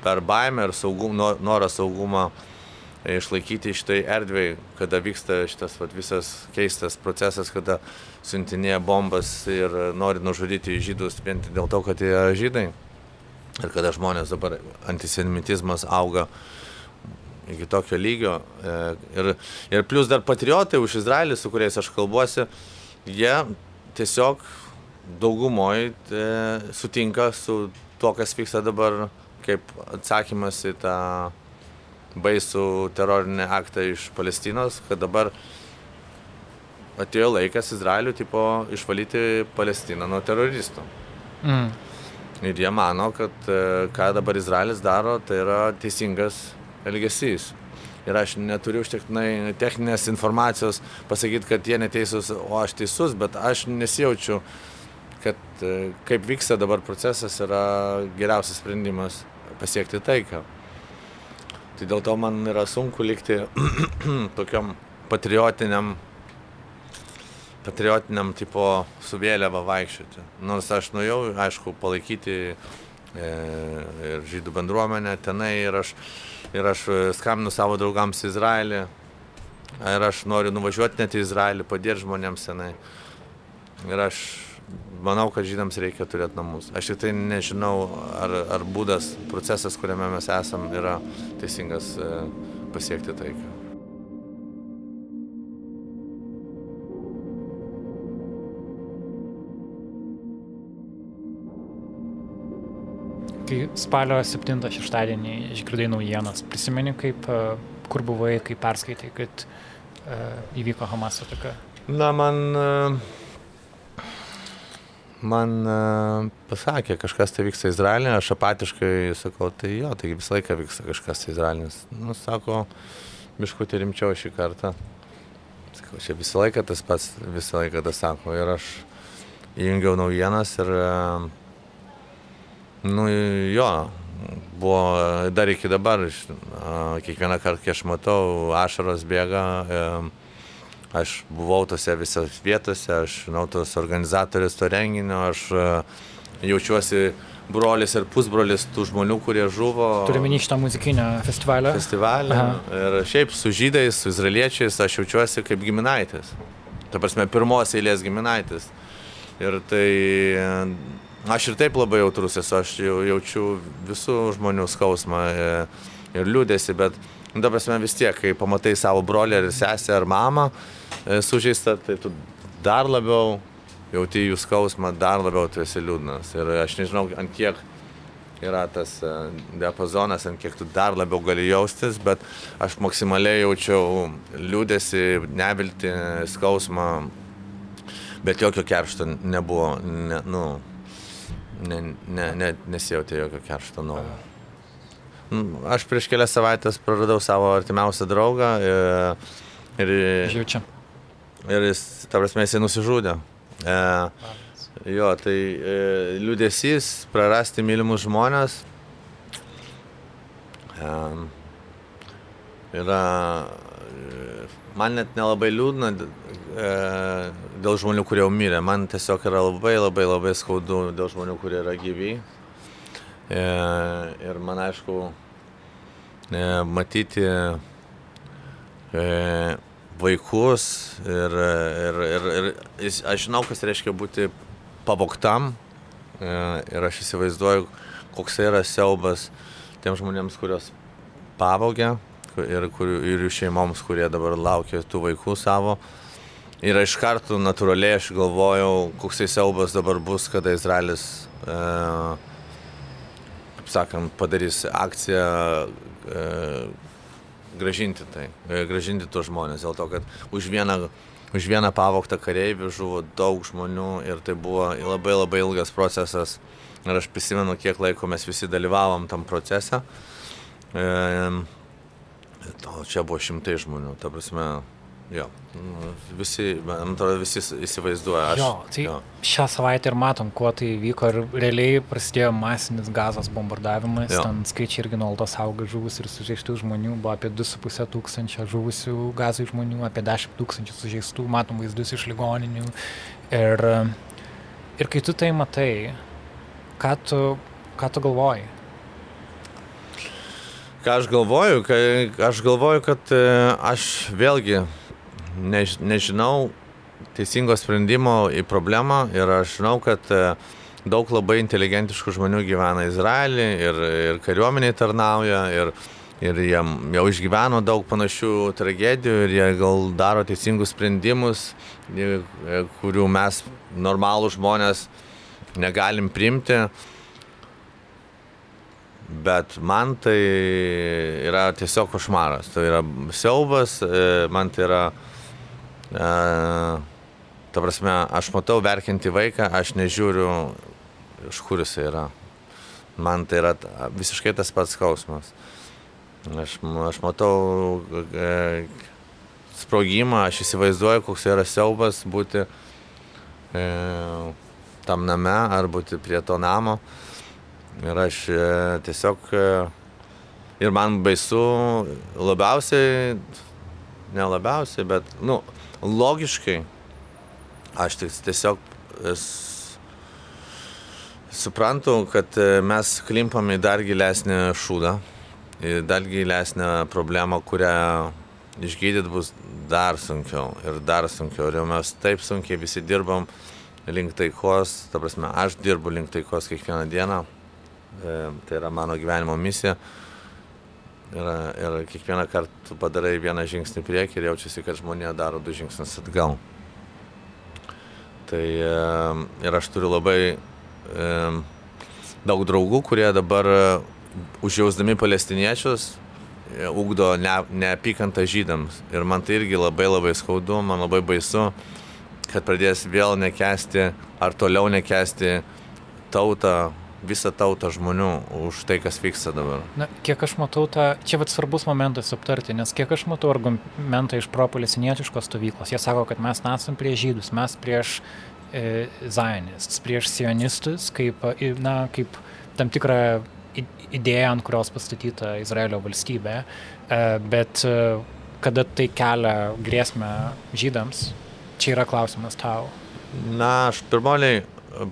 per baimę ir saugum, no- norą saugumą išlaikyti šitai erdvėjai, kada vyksta šitas vat, visas keistas procesas, kada siuntinėja bombas ir nori nužudyti žydus vien dėl to, kad jie žydai. Ir kada žmonės dabar antisemitizmas auga iki tokio lygio. e, Ir, ir plus dar patriotai už Izraelį, su kuriais aš kalbuosi, jie tiesiog daugumoje sutinka su tuo, kas vyksta dabar, kaip atsakymas į tą baisų terorinį aktą iš Palestinos, kad dabar atėjo laikas Izraeliu tipo išvalyti Palestiną nuo teroristų. Mm. Ir jie mano, kad e, ką dabar Izraelis daro, tai yra teisingas elgesys. Ir aš neturiu užtektinai techninės informacijos pasakyti, kad jie neteisūs, o aš teisus, bet aš nesijaučiu, kad e, kaip vyksta dabar procesas yra geriausias sprendimas pasiekti taiką. Tai dėl to man yra sunku likti tokiam patriotiniam patriotiniam tipo su vėliava vaikščioti. Nors aš nuėjau, aišku, palaikyti e, ir žydų bendruomenę tenai ir aš, ir aš skambinu savo draugams į Izraelį. Ir aš noriu nuvažiuoti net į Izraelį, padėti žmonėms tenai. Ir aš manau, kad žydams reikia turėti namus. Aš tik tai nežinau, ar, ar būdas, procesas, kuriame mes esam, yra teisingas e, pasiekti taiką. Kai spalio 7 šeštadienį išgirdai naujienas, prisimeni, kaip, e, kur buvai, kai perskaitai, kad uh, įvyko Hamas ataka? Na, man, e, man pasakė, kažkas tai vyksta Izraelė, aš apatiškai sakau, tai jo, tai visą laiką vyksta kažkas tai Izraelis. Nu, sako, biškutį rimčiau šį kartą. Sakau, čia visą laiką tas pats, visą laiką tas sako. Ir aš įjungiau naujienas ir uh, Nu jo, buvo dar iki dabar, kiekvieną kartą, kai aš matau, ašaros bėga, aš buvau tose visose vietose, aš žinau tos organizatorius to renginio, aš jaučiuosi brolis ir pusbrolis tų žmonių, kurie žuvo. Turime minį šitą muzikinę festivalį. Festivalį. Aha. Ir šiaip su žydais, su izraeliečiais aš jaučiuosi kaip giminaitis. Ta prasme, pirmos eilės giminaitis. Ir tai Aš ir taip labai jautrus esu, aš jau jaučiu visų žmonių skausmą e, ir liūdėsi, bet, nu, ta prasme, vis tiek, kai pamatai savo brolį ar sesę ar mamą e, sužeistą, tai tu dar labiau jauti jų skausmą, dar labiau tu esi liūdnas. Ir aš nežinau, ant kiek yra tas e, diapazonas, ant kiek tu dar labiau gali jaustis, bet aš maksimaliai jaučiau liūdėsi, nevilti, skausmą, bet jokio keršto nebuvo. Ne, nu, ne, ne, ne, nesijautė jokio keršto noro. Aš prieš kelias savaitės praradau savo artimiausią draugą ir, ir, Žiūrėčiau. ir jis, ta prasme, jisai nusižudė. E, jo, tai e, liūdėsys, prarasti mylimus žmonės e, yra man net nelabai liūdna e, dėl žmonių, kurie jau mirė. Man tiesiog yra labai labai labai skaudu dėl žmonių, kurie yra gyvi. E, ir man aišku, e, matyti e, vaikus ir, ir, ir, ir aš žinau, kas reiškia būti pavoktam. E, ir aš įsivaizduoju, koks yra siaubas tiem žmonėms, kurios pavogia ir, kur, ir jų šeimoms, kurie dabar laukia tų vaikų savo. Ir iš karto natūraliai aš galvojau, koksai siaubas dabar bus, kada Izraelis, e, kaip sakant, padarys akciją e, gražinti tai, e, gražinti tuos žmonės. Dėl to, kad už vieną, už vieną pavoktą kareivį žuvo daug žmonių ir tai buvo labai labai ilgas procesas. Ir aš prisimenu, kiek laiko mes visi dalyvavom tam procese. E, O čia buvo šimtai žmonių, ta prasme, jo, nu, visi, man atrodo, visi įsivaizduoja. Aš, jo, tai jo. šią savaitę ir matom, kuo tai vyko ir realiai prasidėjo masinis gazos bombardavimas, jo. ten skaičiai irgi nuolatos auga žuvus ir sužeistų žmonių, buvo apie 2,5 tūkstančio žuvusių gazai žmonių, apie 10 tūkstančių sužeistų, matom vaizdus iš ligoninių. Ir, ir kai tu tai matai, ką tu, ką tu galvoji? ką aš galvoju, kai aš galvoju, kad e, aš vėlgi než, nežinau teisingo sprendimo į problemą ir aš žinau, kad e, daug labai inteligentiškų žmonių gyvena Izraelį ir, ir kariuomeniai tarnauja ir, ir jie jau išgyveno daug panašių tragedijų ir jie gal daro teisingus sprendimus, e, kurių mes normalų žmonės negalim primti. Bet man tai yra tiesiog košmaras, tai yra siaubas, e, man tai yra, e, ta prasme, aš matau verkinti vaiką, aš nežiūriu, iš kur jis yra. Man tai yra visiškai tas pats skausmas. Aš, aš matau e, sprogimą, aš įsivaizduoju, koks yra siaubas būti e, tam name ar būti prie to namo. Ir aš e, tiesiog e, ir man baisu labiausiai, ne labiausiai, bet, nu, logiškai aš tiesiog suprantu, kad e, mes klimpam į dar gilesnį šūdą, į dar gilesnę problemą, kurią išgydyti bus dar sunkiau ir dar sunkiau. Ir mes taip sunkiai visi dirbam link taikos, ta prasme, aš dirbu link taikos kiekvieną dieną. E, tai yra mano gyvenimo misija. Ir, ir kiekvieną kartą padarai vieną žingsnį priekį ir jaučiasi, kad žmonė daro du žingsnius atgal. Tai e, ir aš turiu labai e, daug draugų, kurie dabar užjausdami palestiniečius ugdo ne, neapykantą žydams. Ir man tai irgi labai labai skaudu, man labai baisu, kad pradės vėl nekesti ar toliau nekesti tautą, visą tautą žmonių už tai, kas vyksta dabar. Na, kiek aš matau tą, čia vat svarbus momentas aptarti, nes kiek aš matau argumentą iš propalestinietiškos stovyklos, jie sako, kad mes nesam prieš žydus, mes prieš e, zionistus, prieš sionistus, kaip, na, kaip tam tikrą idėja, ant kurios pastatyta Izraelio valstybė, e, bet e, kada tai kelia grėsmę žydams, čia yra klausimas tau. Na, aš pirmoliai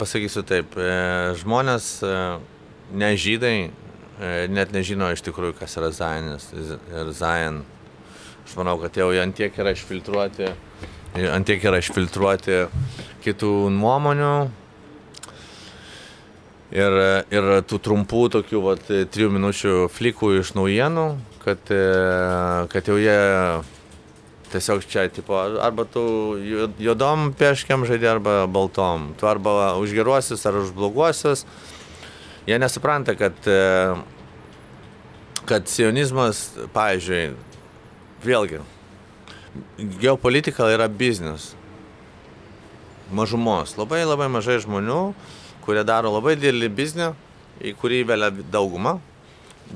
pasakysiu taip, e, žmonės ne žydai net nežino iš tikrųjų, kas yra Zionis ir Zion. Aš manau, kad jau antiek yra išfiltruoti, antiek yra išfiltruoti kitų nuomonių, ir, ir tų trumpų tokių vat, trijų minučių flikų iš naujienų, kad, e, kad jau jie tiesiog čia, tipo, arba tu juodom peškiam žaidži, arba baltom. Tu arba už geruosius, ar už bloguosius. Jie nesupranta, kad, e, kad sionizmas, pavyzdžiui, vėlgi, geopolitika yra biznis. Mažumos. Labai labai mažai žmonių kurie daro labai didelį biznį, į kurį įvelia daugumą.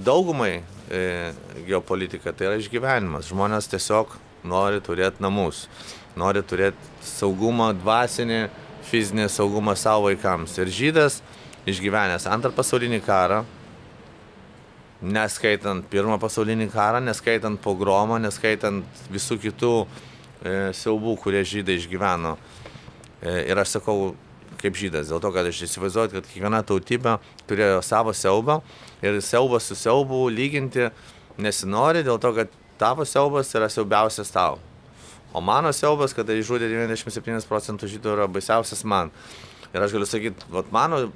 Daugumai e, geopolitika tai yra išgyvenimas. Žmonės tiesiog nori turėti namus, nori turėti saugumą dvasinį, fizinį saugumą savo vaikams. Ir žydas išgyvenęs antrą pasaulinį karą, neskaitant pirmą pasaulinį karą, neskaitant pogromą, neskaitant visų kitų e, siaubų, kurie žydai išgyveno. E, ir aš sakau, kaip žydas. Dėl to, kad aš įsivaizduoju, kad kiekviena tautybė turėjo savo siaubą ir siaubą su siaubu lyginti nesinori, dėl to, kad tavo siaubas yra siaubiausias tau. O mano siaubas, kada išžudė 97 procentų žydų, yra baisiausias man. Ir aš galiu sakyti, vat mano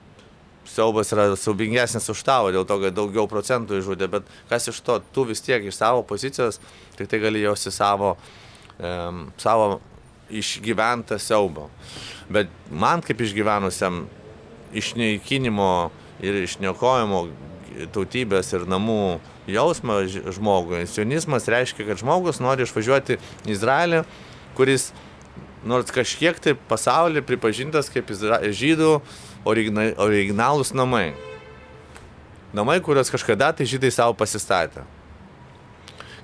siaubas yra siaubingesnis už tavo, dėl to, kad daugiau procentų išžudė, bet kas iš to, tu vis tiek iš savo pozicijos tik tai gali jausti savo, um, savo išgyventą siaubą. Bet man kaip išgyvenusiam išneikinimo ir išniokojimo tautybės ir namų jausmą žmogui. Sionizmas reiškia, kad žmogus nori išvažiuoti į Izraelį, kuris nors kažkiek tai pasaulį pripažintas kaip Izra žydų originalūs namai. Namai, kuriuos kažkada tai žydai savo pasistatė.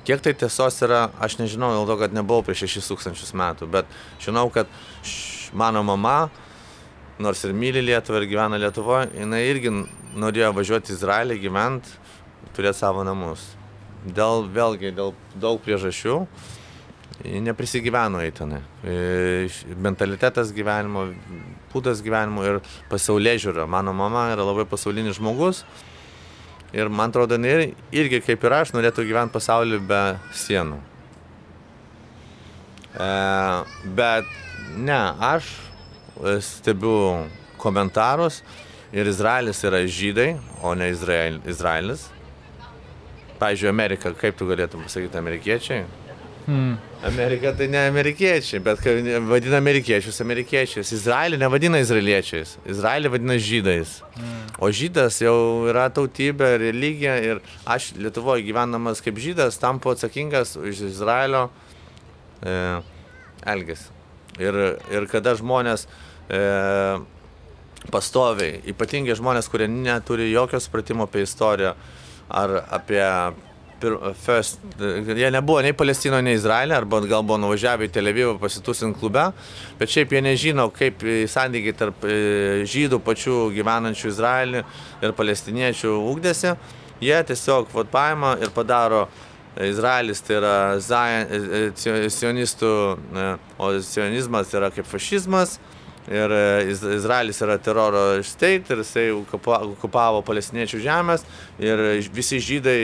Kiek tai tiesos yra, aš nežinau, dėl to, kad nebuvau prieš 6000 metų, bet žinau, kad š mano mama, nors ir myli Lietuvą ir gyvena Lietuvoje, jinai irgi norėjo važiuoti į Izraelį, gyventi, turėti savo namus. Dėl, vėlgi, dėl daug priežasčių neprisigyveno į tenai. E, mentalitetas gyvenimo, būdas gyvenimo ir pasaulyje žiūra. Mano mama yra labai pasaulinis žmogus ir man atrodo, jinai irgi kaip ir aš norėtų gyventi pasaulį be sienų. E, bet Ne, aš stebiu komentarus ir Izraelis yra žydai, o ne Izrael, Izraelis. Pavyzdžiui, Amerika, kaip tu galėtum pasakyti amerikiečiai? Hmm. Amerika tai ne amerikiečiai, bet vadina amerikiečius amerikiečiais. Izraelį nevadina izraeliečiais, Izraelį vadina žydais. Hmm. O žydas jau yra tautybė, religija ir aš Lietuvoje gyvenamas kaip žydas tampu atsakingas už Izraelio e, elgesį. Ir, ir kada žmonės e, pastoviai, ypatingai žmonės, kurie neturi jokio supratimo apie istoriją ar apie First, jie nebuvo nei Palestino, nei Izraelė, arba gal buvo nuvažiavę į Tel Avivą pasitusinti klube, bet šiaip jie nežino, kaip santykiai tarp e, žydų pačių gyvenančių Izraelį ir palestiniečių ugdėsi. Jie tiesiog vat, paima ir padaro Izraelis tai yra e, e, sionistų, e, o sionizmas yra kaip fašizmas. Ir Izraelis yra teroro state ir jisai okupavo palestiniečių žemės ir visi žydai,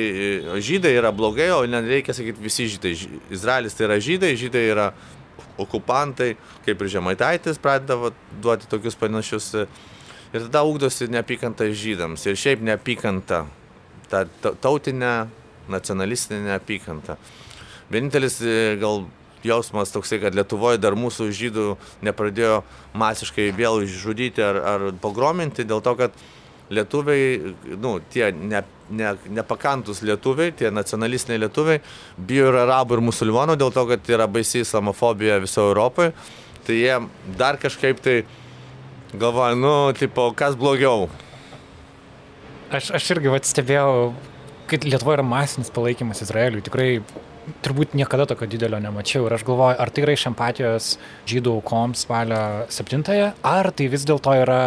žydai yra blogai, o nereikia sakyti visi žydai. Izraelis tai yra žydai, žydai yra okupantai, kaip ir žemaitaitis pradeda duoti tokius panašius. Ir tada ugdosi neapykanta žydams. Ir šiaip neapykanta, ta tautinė nacionalistinė neapykanta. Vienintelis e, gal jausmas toksai, kad Lietuvoje dar mūsų žydų nepradėjo masiškai vėl žudyti ar, ar pogrominti, dėl to, kad lietuviai, nu, tie ne, ne, nepakantus lietuviai, tie nacionalistiniai lietuviai, bijo ir arabų ir musulmonų dėl to, kad yra baisi islamofobija visoje Europoje. Tai jie dar kažkaip tai galvoja, nu, tipo, kas blogiau. Aš, aš irgi vat, stebėjau, kad Lietuvoje yra masinis palaikymas Izraeliui. Tikrai turbūt niekada tokio didelio nemačiau. Ir aš galvoju, ar tai yra iš empatijos žydų aukoms spalio 7-ąją, ar tai vis dėlto yra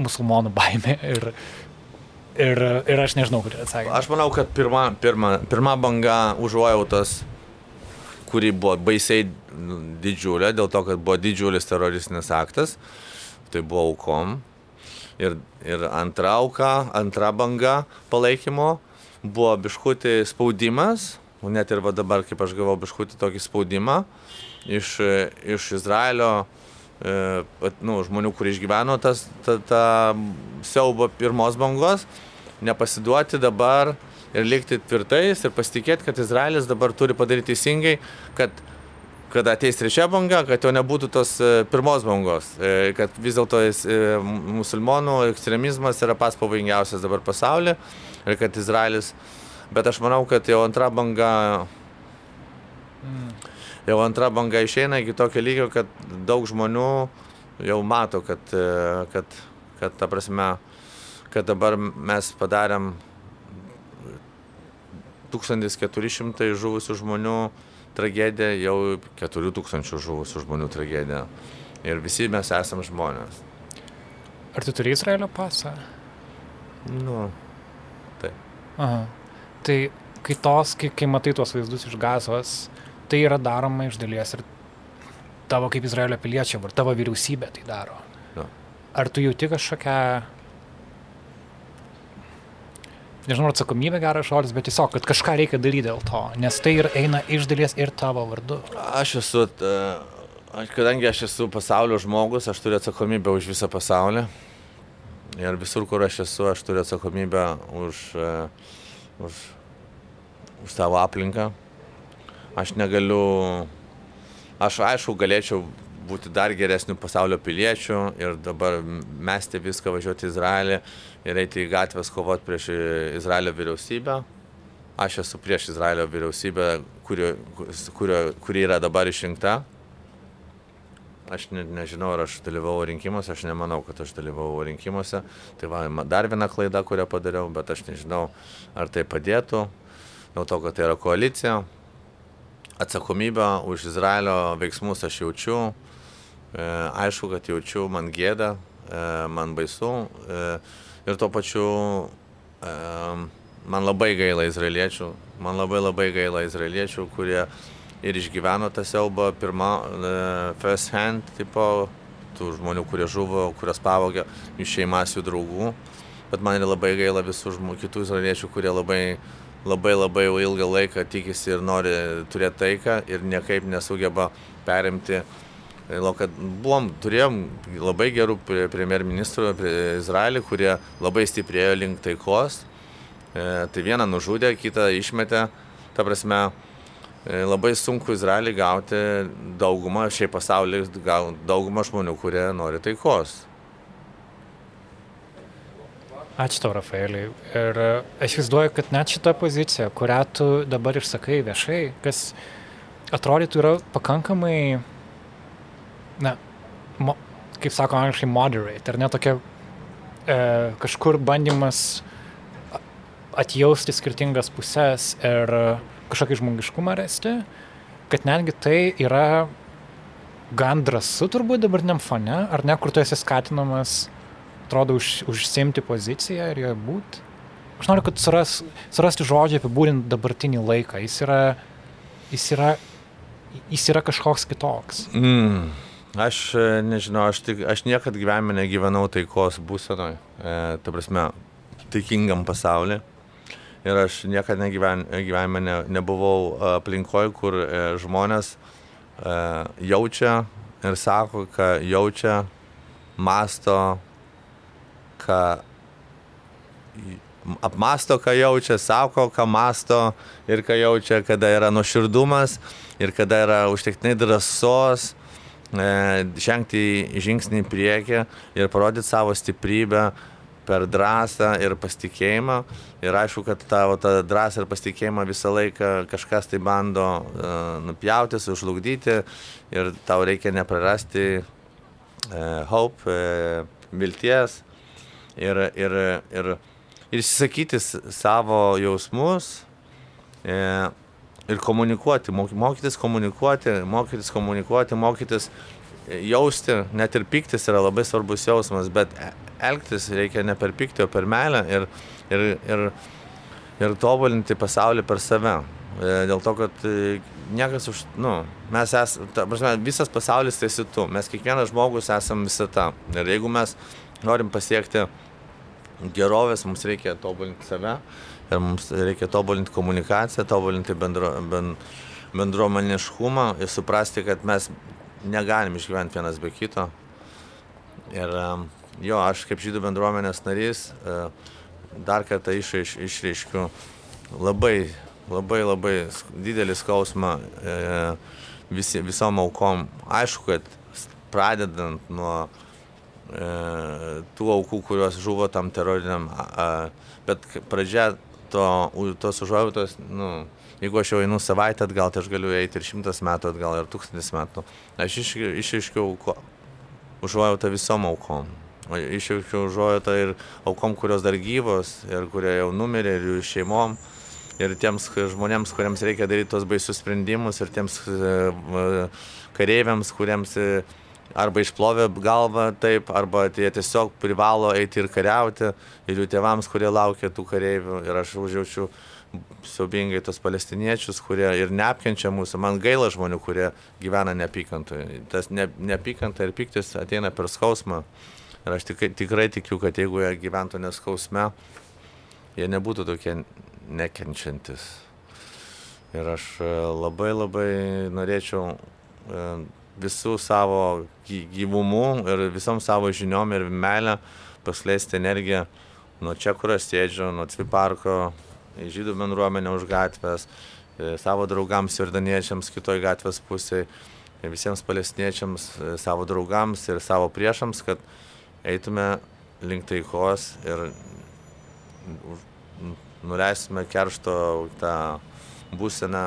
musulmonų baimė. Ir, ir, ir aš nežinau, kur atsakyti. Aš manau, kad pirma, pirma, pirma banga užuojautos, kuri buvo baisiai didžiulė, dėl to, kad buvo didžiulis teroristinis aktas, tai buvo aukom. Ir, ir antra auka, antra banga palaikymo buvo biškutį spaudimas, net ir va dabar, kaip aš gavau biškutį tokį spaudimą iš, iš Izraelio e, nu, žmonių, kurie išgyveno tas, tą, tą siaubą pirmos bangos, nepasiduoti dabar ir likti tvirtais ir pasitikėti, kad Izraelis dabar turi padaryti teisingai, kad kad ateis trečia banga, kad jau nebūtų tos e, pirmos bangos, e, kad vis dėlto e, musulmonų ekstremizmas yra pats pavojingiausias dabar pasaulyje ir kad Izraelis, bet aš manau, kad jau antra banga, jau antra banga išeina iki tokio lygio, kad daug žmonių jau mato, kad, kad, kad ta prasme, kad dabar mes padarėm 1400 žuvusių žmonių tragedija, jau 4000 žuvusių žmonių tragedija. Ir visi mes esame žmonės. Ar tu turi Izraelio pasą? Nu, taip. Aha. Tai kai, tos, kai, kai matai tuos vaizdus iš gazos, tai yra daroma iš dalies ir tavo kaip Izraelio piliečio, ar tavo vyriausybė tai daro. Jo. Ar tu jauti kažkokią nežinau, atsakomybė geras žodis, bet tiesiog, kad kažką reikia daryti dėl to, nes tai ir eina iš dalies ir tavo vardu. Aš esu, aš, kadangi aš esu pasaulio žmogus, aš turiu atsakomybę už visą pasaulį. Ir visur, kur aš esu, aš turiu atsakomybę už, už, už savo aplinką. Aš negaliu, aš aišku, galėčiau būti dar geresnių pasaulio piliečių ir dabar mesti viską važiuoti į Izraelį ir eiti į gatvės kovoti prieš Izraelio vyriausybę. Aš esu prieš Izraelio vyriausybę, kuri, kuri, kuri yra dabar išrinkta. Aš ne, nežinau, ar aš dalyvau rinkimuose, aš nemanau, kad aš dalyvau rinkimuose. Tai va, dar viena klaida, kurią padariau, bet aš nežinau, ar tai padėtų. Dėl to, kad tai yra koalicija. Atsakomybę už Izraelio veiksmus aš jaučiu. E, aišku, kad jaučiu, man gėda, e, man baisu e, ir tuo pačiu man labai gaila izraeliečių, man labai labai gaila izraeliečių, kurie ir išgyveno tą siaubą pirmą first hand, tipo, tų žmonių, kurie žuvo, kurios pavogė jų šeimas, jų draugų, bet man ir labai gaila visų žmonių, kitų izraeliečių, kurie labai labai labai ilgą laiką tikisi ir nori turėti taiką ir niekaip nesugeba perimti kad buvom, turėjom labai gerų premjerministrų Izraelį, kurie labai stiprėjo link taikos. E, tai vieną nužudė, kitą išmetė. Ta prasme, e, labai sunku Izraelį gauti daugumą, šiaip pasaulyje daugumą žmonių, kurie nori taikos. Ačiū tau, Rafaeliai. Ir e, aš įsivaizduoju, kad net šita pozicija, kurią tu dabar išsakai viešai, kas atrodytų yra pakankamai na, mo, kaip sako angliškai, moderate, ar ne tokia e, kažkur bandymas atjausti skirtingas pusės ir kažkokį žmogiškumą rasti, kad netgi tai yra gan drąsu turbūt dabartiniam fone, ar ne, kur tu esi skatinamas, atrodo, už, užsimti poziciją ir joje būti. Aš noriu, kad suras, surasti žodžią apibūdinti dabartinį laiką. Jis yra, jis yra, jis yra kažkoks kitoks. Mm. Aš e, nežinau, aš, tik, aš niekad gyvenime negyvenau taikos būsenoje, e, ta prasme, taikingam pasaulyje. Ir aš niekada negyven, gyvenime ne, nebuvau aplinkoje, kur e, žmonės e, jaučia ir sako, ką jaučia, masto, ką apmasto, ką jaučia, sako, ką masto ir ką jaučia, kada yra nuoširdumas ir kada yra užtektinai drąsos E, žengti žingsnį į priekį ir parodyti savo stiprybę per drąsą ir pasitikėjimą. Ir aišku, kad tavo tą drąsą ir pasitikėjimą visą laiką kažkas tai bando uh, nupjauti, sužlugdyti ir tau reikia neprarasti uh, hope, uh, vilties ir, ir, ir, ir išsakyti savo jausmus. Uh, ir komunikuoti, mokytis komunikuoti, mokytis komunikuoti, mokytis jausti, net ir piktis yra labai svarbus jausmas, bet elgtis reikia ne per pyktį, o per meilę ir, ir, ir, ir tobulinti pasaulį per save. E, dėl to, kad e, niekas už, nu, mes esame, visas pasaulis tai esi tu, mes kiekvienas žmogus esame visata. Ir jeigu mes norim pasiekti gerovės, mums reikia tobulinti save ir mums reikia tobulinti komunikaciją, tobulinti bendro, ben, bendruomeniškumą ir suprasti, kad mes negalim išgyventi vienas be kito. Ir jo, aš kaip žydų bendruomenės narys e, dar kartą išreiš, išreiškiu labai, labai, labai didelį skausmą e, visi, visom aukom. Aišku, kad pradedant nuo e, tų aukų, kurios žuvo tam teroriniam, bet pradžia to, tos užuojautos, nu, Jeigu aš jau einu savaitę atgal, tai aš galiu eiti ir šimtas metų atgal, ir tūkstantis metų. Aš išaiškiau užuojautą visom aukom. Išaiškiau užuojautą ir aukom, kurios dar gyvos, ir kurie jau numirė, ir jų šeimom. Ir tiems žmonėms, kuriems reikia daryti tos baisius sprendimus, ir tiems e, kareiviams, kuriems e, arba išplovė galvą taip, arba jie tiesiog privalo eiti ir kariauti, ir jų tėvams, kurie laukia tų kareivių. Ir aš užjaučiu siaubingai tos palestiniečius, kurie ir neapkenčia mūsų. Man gaila žmonių, kurie gyvena neapykantoje. Tas ne, neapykanta ir piktis ateina per skausmą. Ir aš tikrai, tikrai tikiu, kad jeigu jie gyventų neskausme, jie nebūtų tokie nekenčiantis. Ir aš e, labai labai norėčiau e, visų savo gyvumu ir visom savo žiniom ir meilę paskleisti energiją nuo čia, kur aš sėdžiu, nuo Cviparko žydų bendruomenę už gatvės, e, savo draugams jordaniečiams kitoj gatvės pusėje, visiems palestiniečiams, savo draugams ir savo priešams, kad eitume link taikos ir nuleistume keršto tą būseną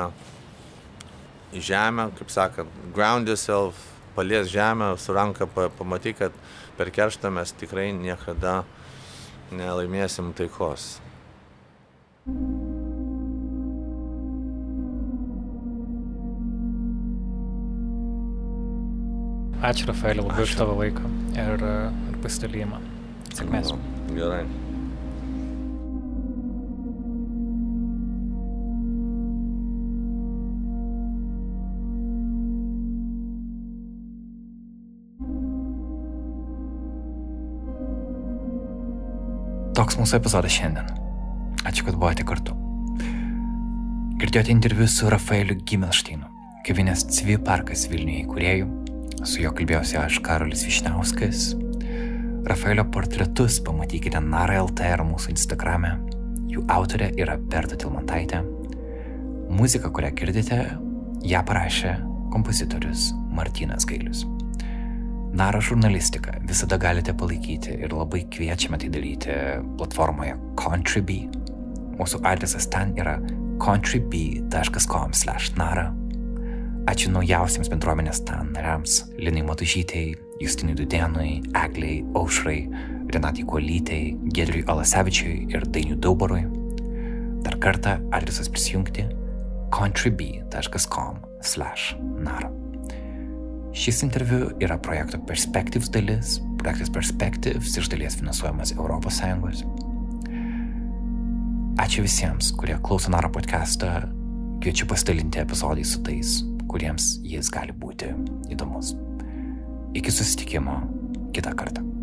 į žemę, kaip sakant, ground yourself, palies žemę, su ranka pamatyk, kad per kerštą mes tikrai niekada nelaimėsim taikos. Ačiū, Rafaelė, labai už tavo laiką ir, ir pasidalymą. Sėkmės. Gerai. Toks mūsų epizodas šiandien. Ačiū, kad buvote kartu. Girdėjote interviu su Rafaeliu Gimelšteinu, kavinės Cvi parkas Vilniuje įkūrėjų. Su juo kalbėjausi aš Karolis Višniauskas. Rafaelio portretus pamatykite Nara LT ir mūsų Instagrame. Jų autorė yra Berta Tilmantaitė. Muzika, kurią girdite, ją parašė kompozitorius Martinas Gailius. Naro žurnalistiką visada galite palaikyti ir labai kviečiame tai daryti platformoje Contribui Mūsų adresas ten yra contribui.com/nara. Ačiū naujausiams bendruomenės ten nariams - Linai Matužytei, Justinui Dudenui, Egliai, Aušrai, Renatai Kuolytei, Gedriui Alasevičiui ir Dainiui Daubarui. Dar kartą adresas prisijungti contribui.com/nara. Šis interviu yra projekto Perspectives dalis. Projektas Perspectives iš dalies finansuojamas ES. Ačiū visiems, kurie klauso Naro podcastą. Kviečiu pasidalinti epizodai su tais, kuriems jis gali būti įdomus. Iki susitikimo kitą kartą.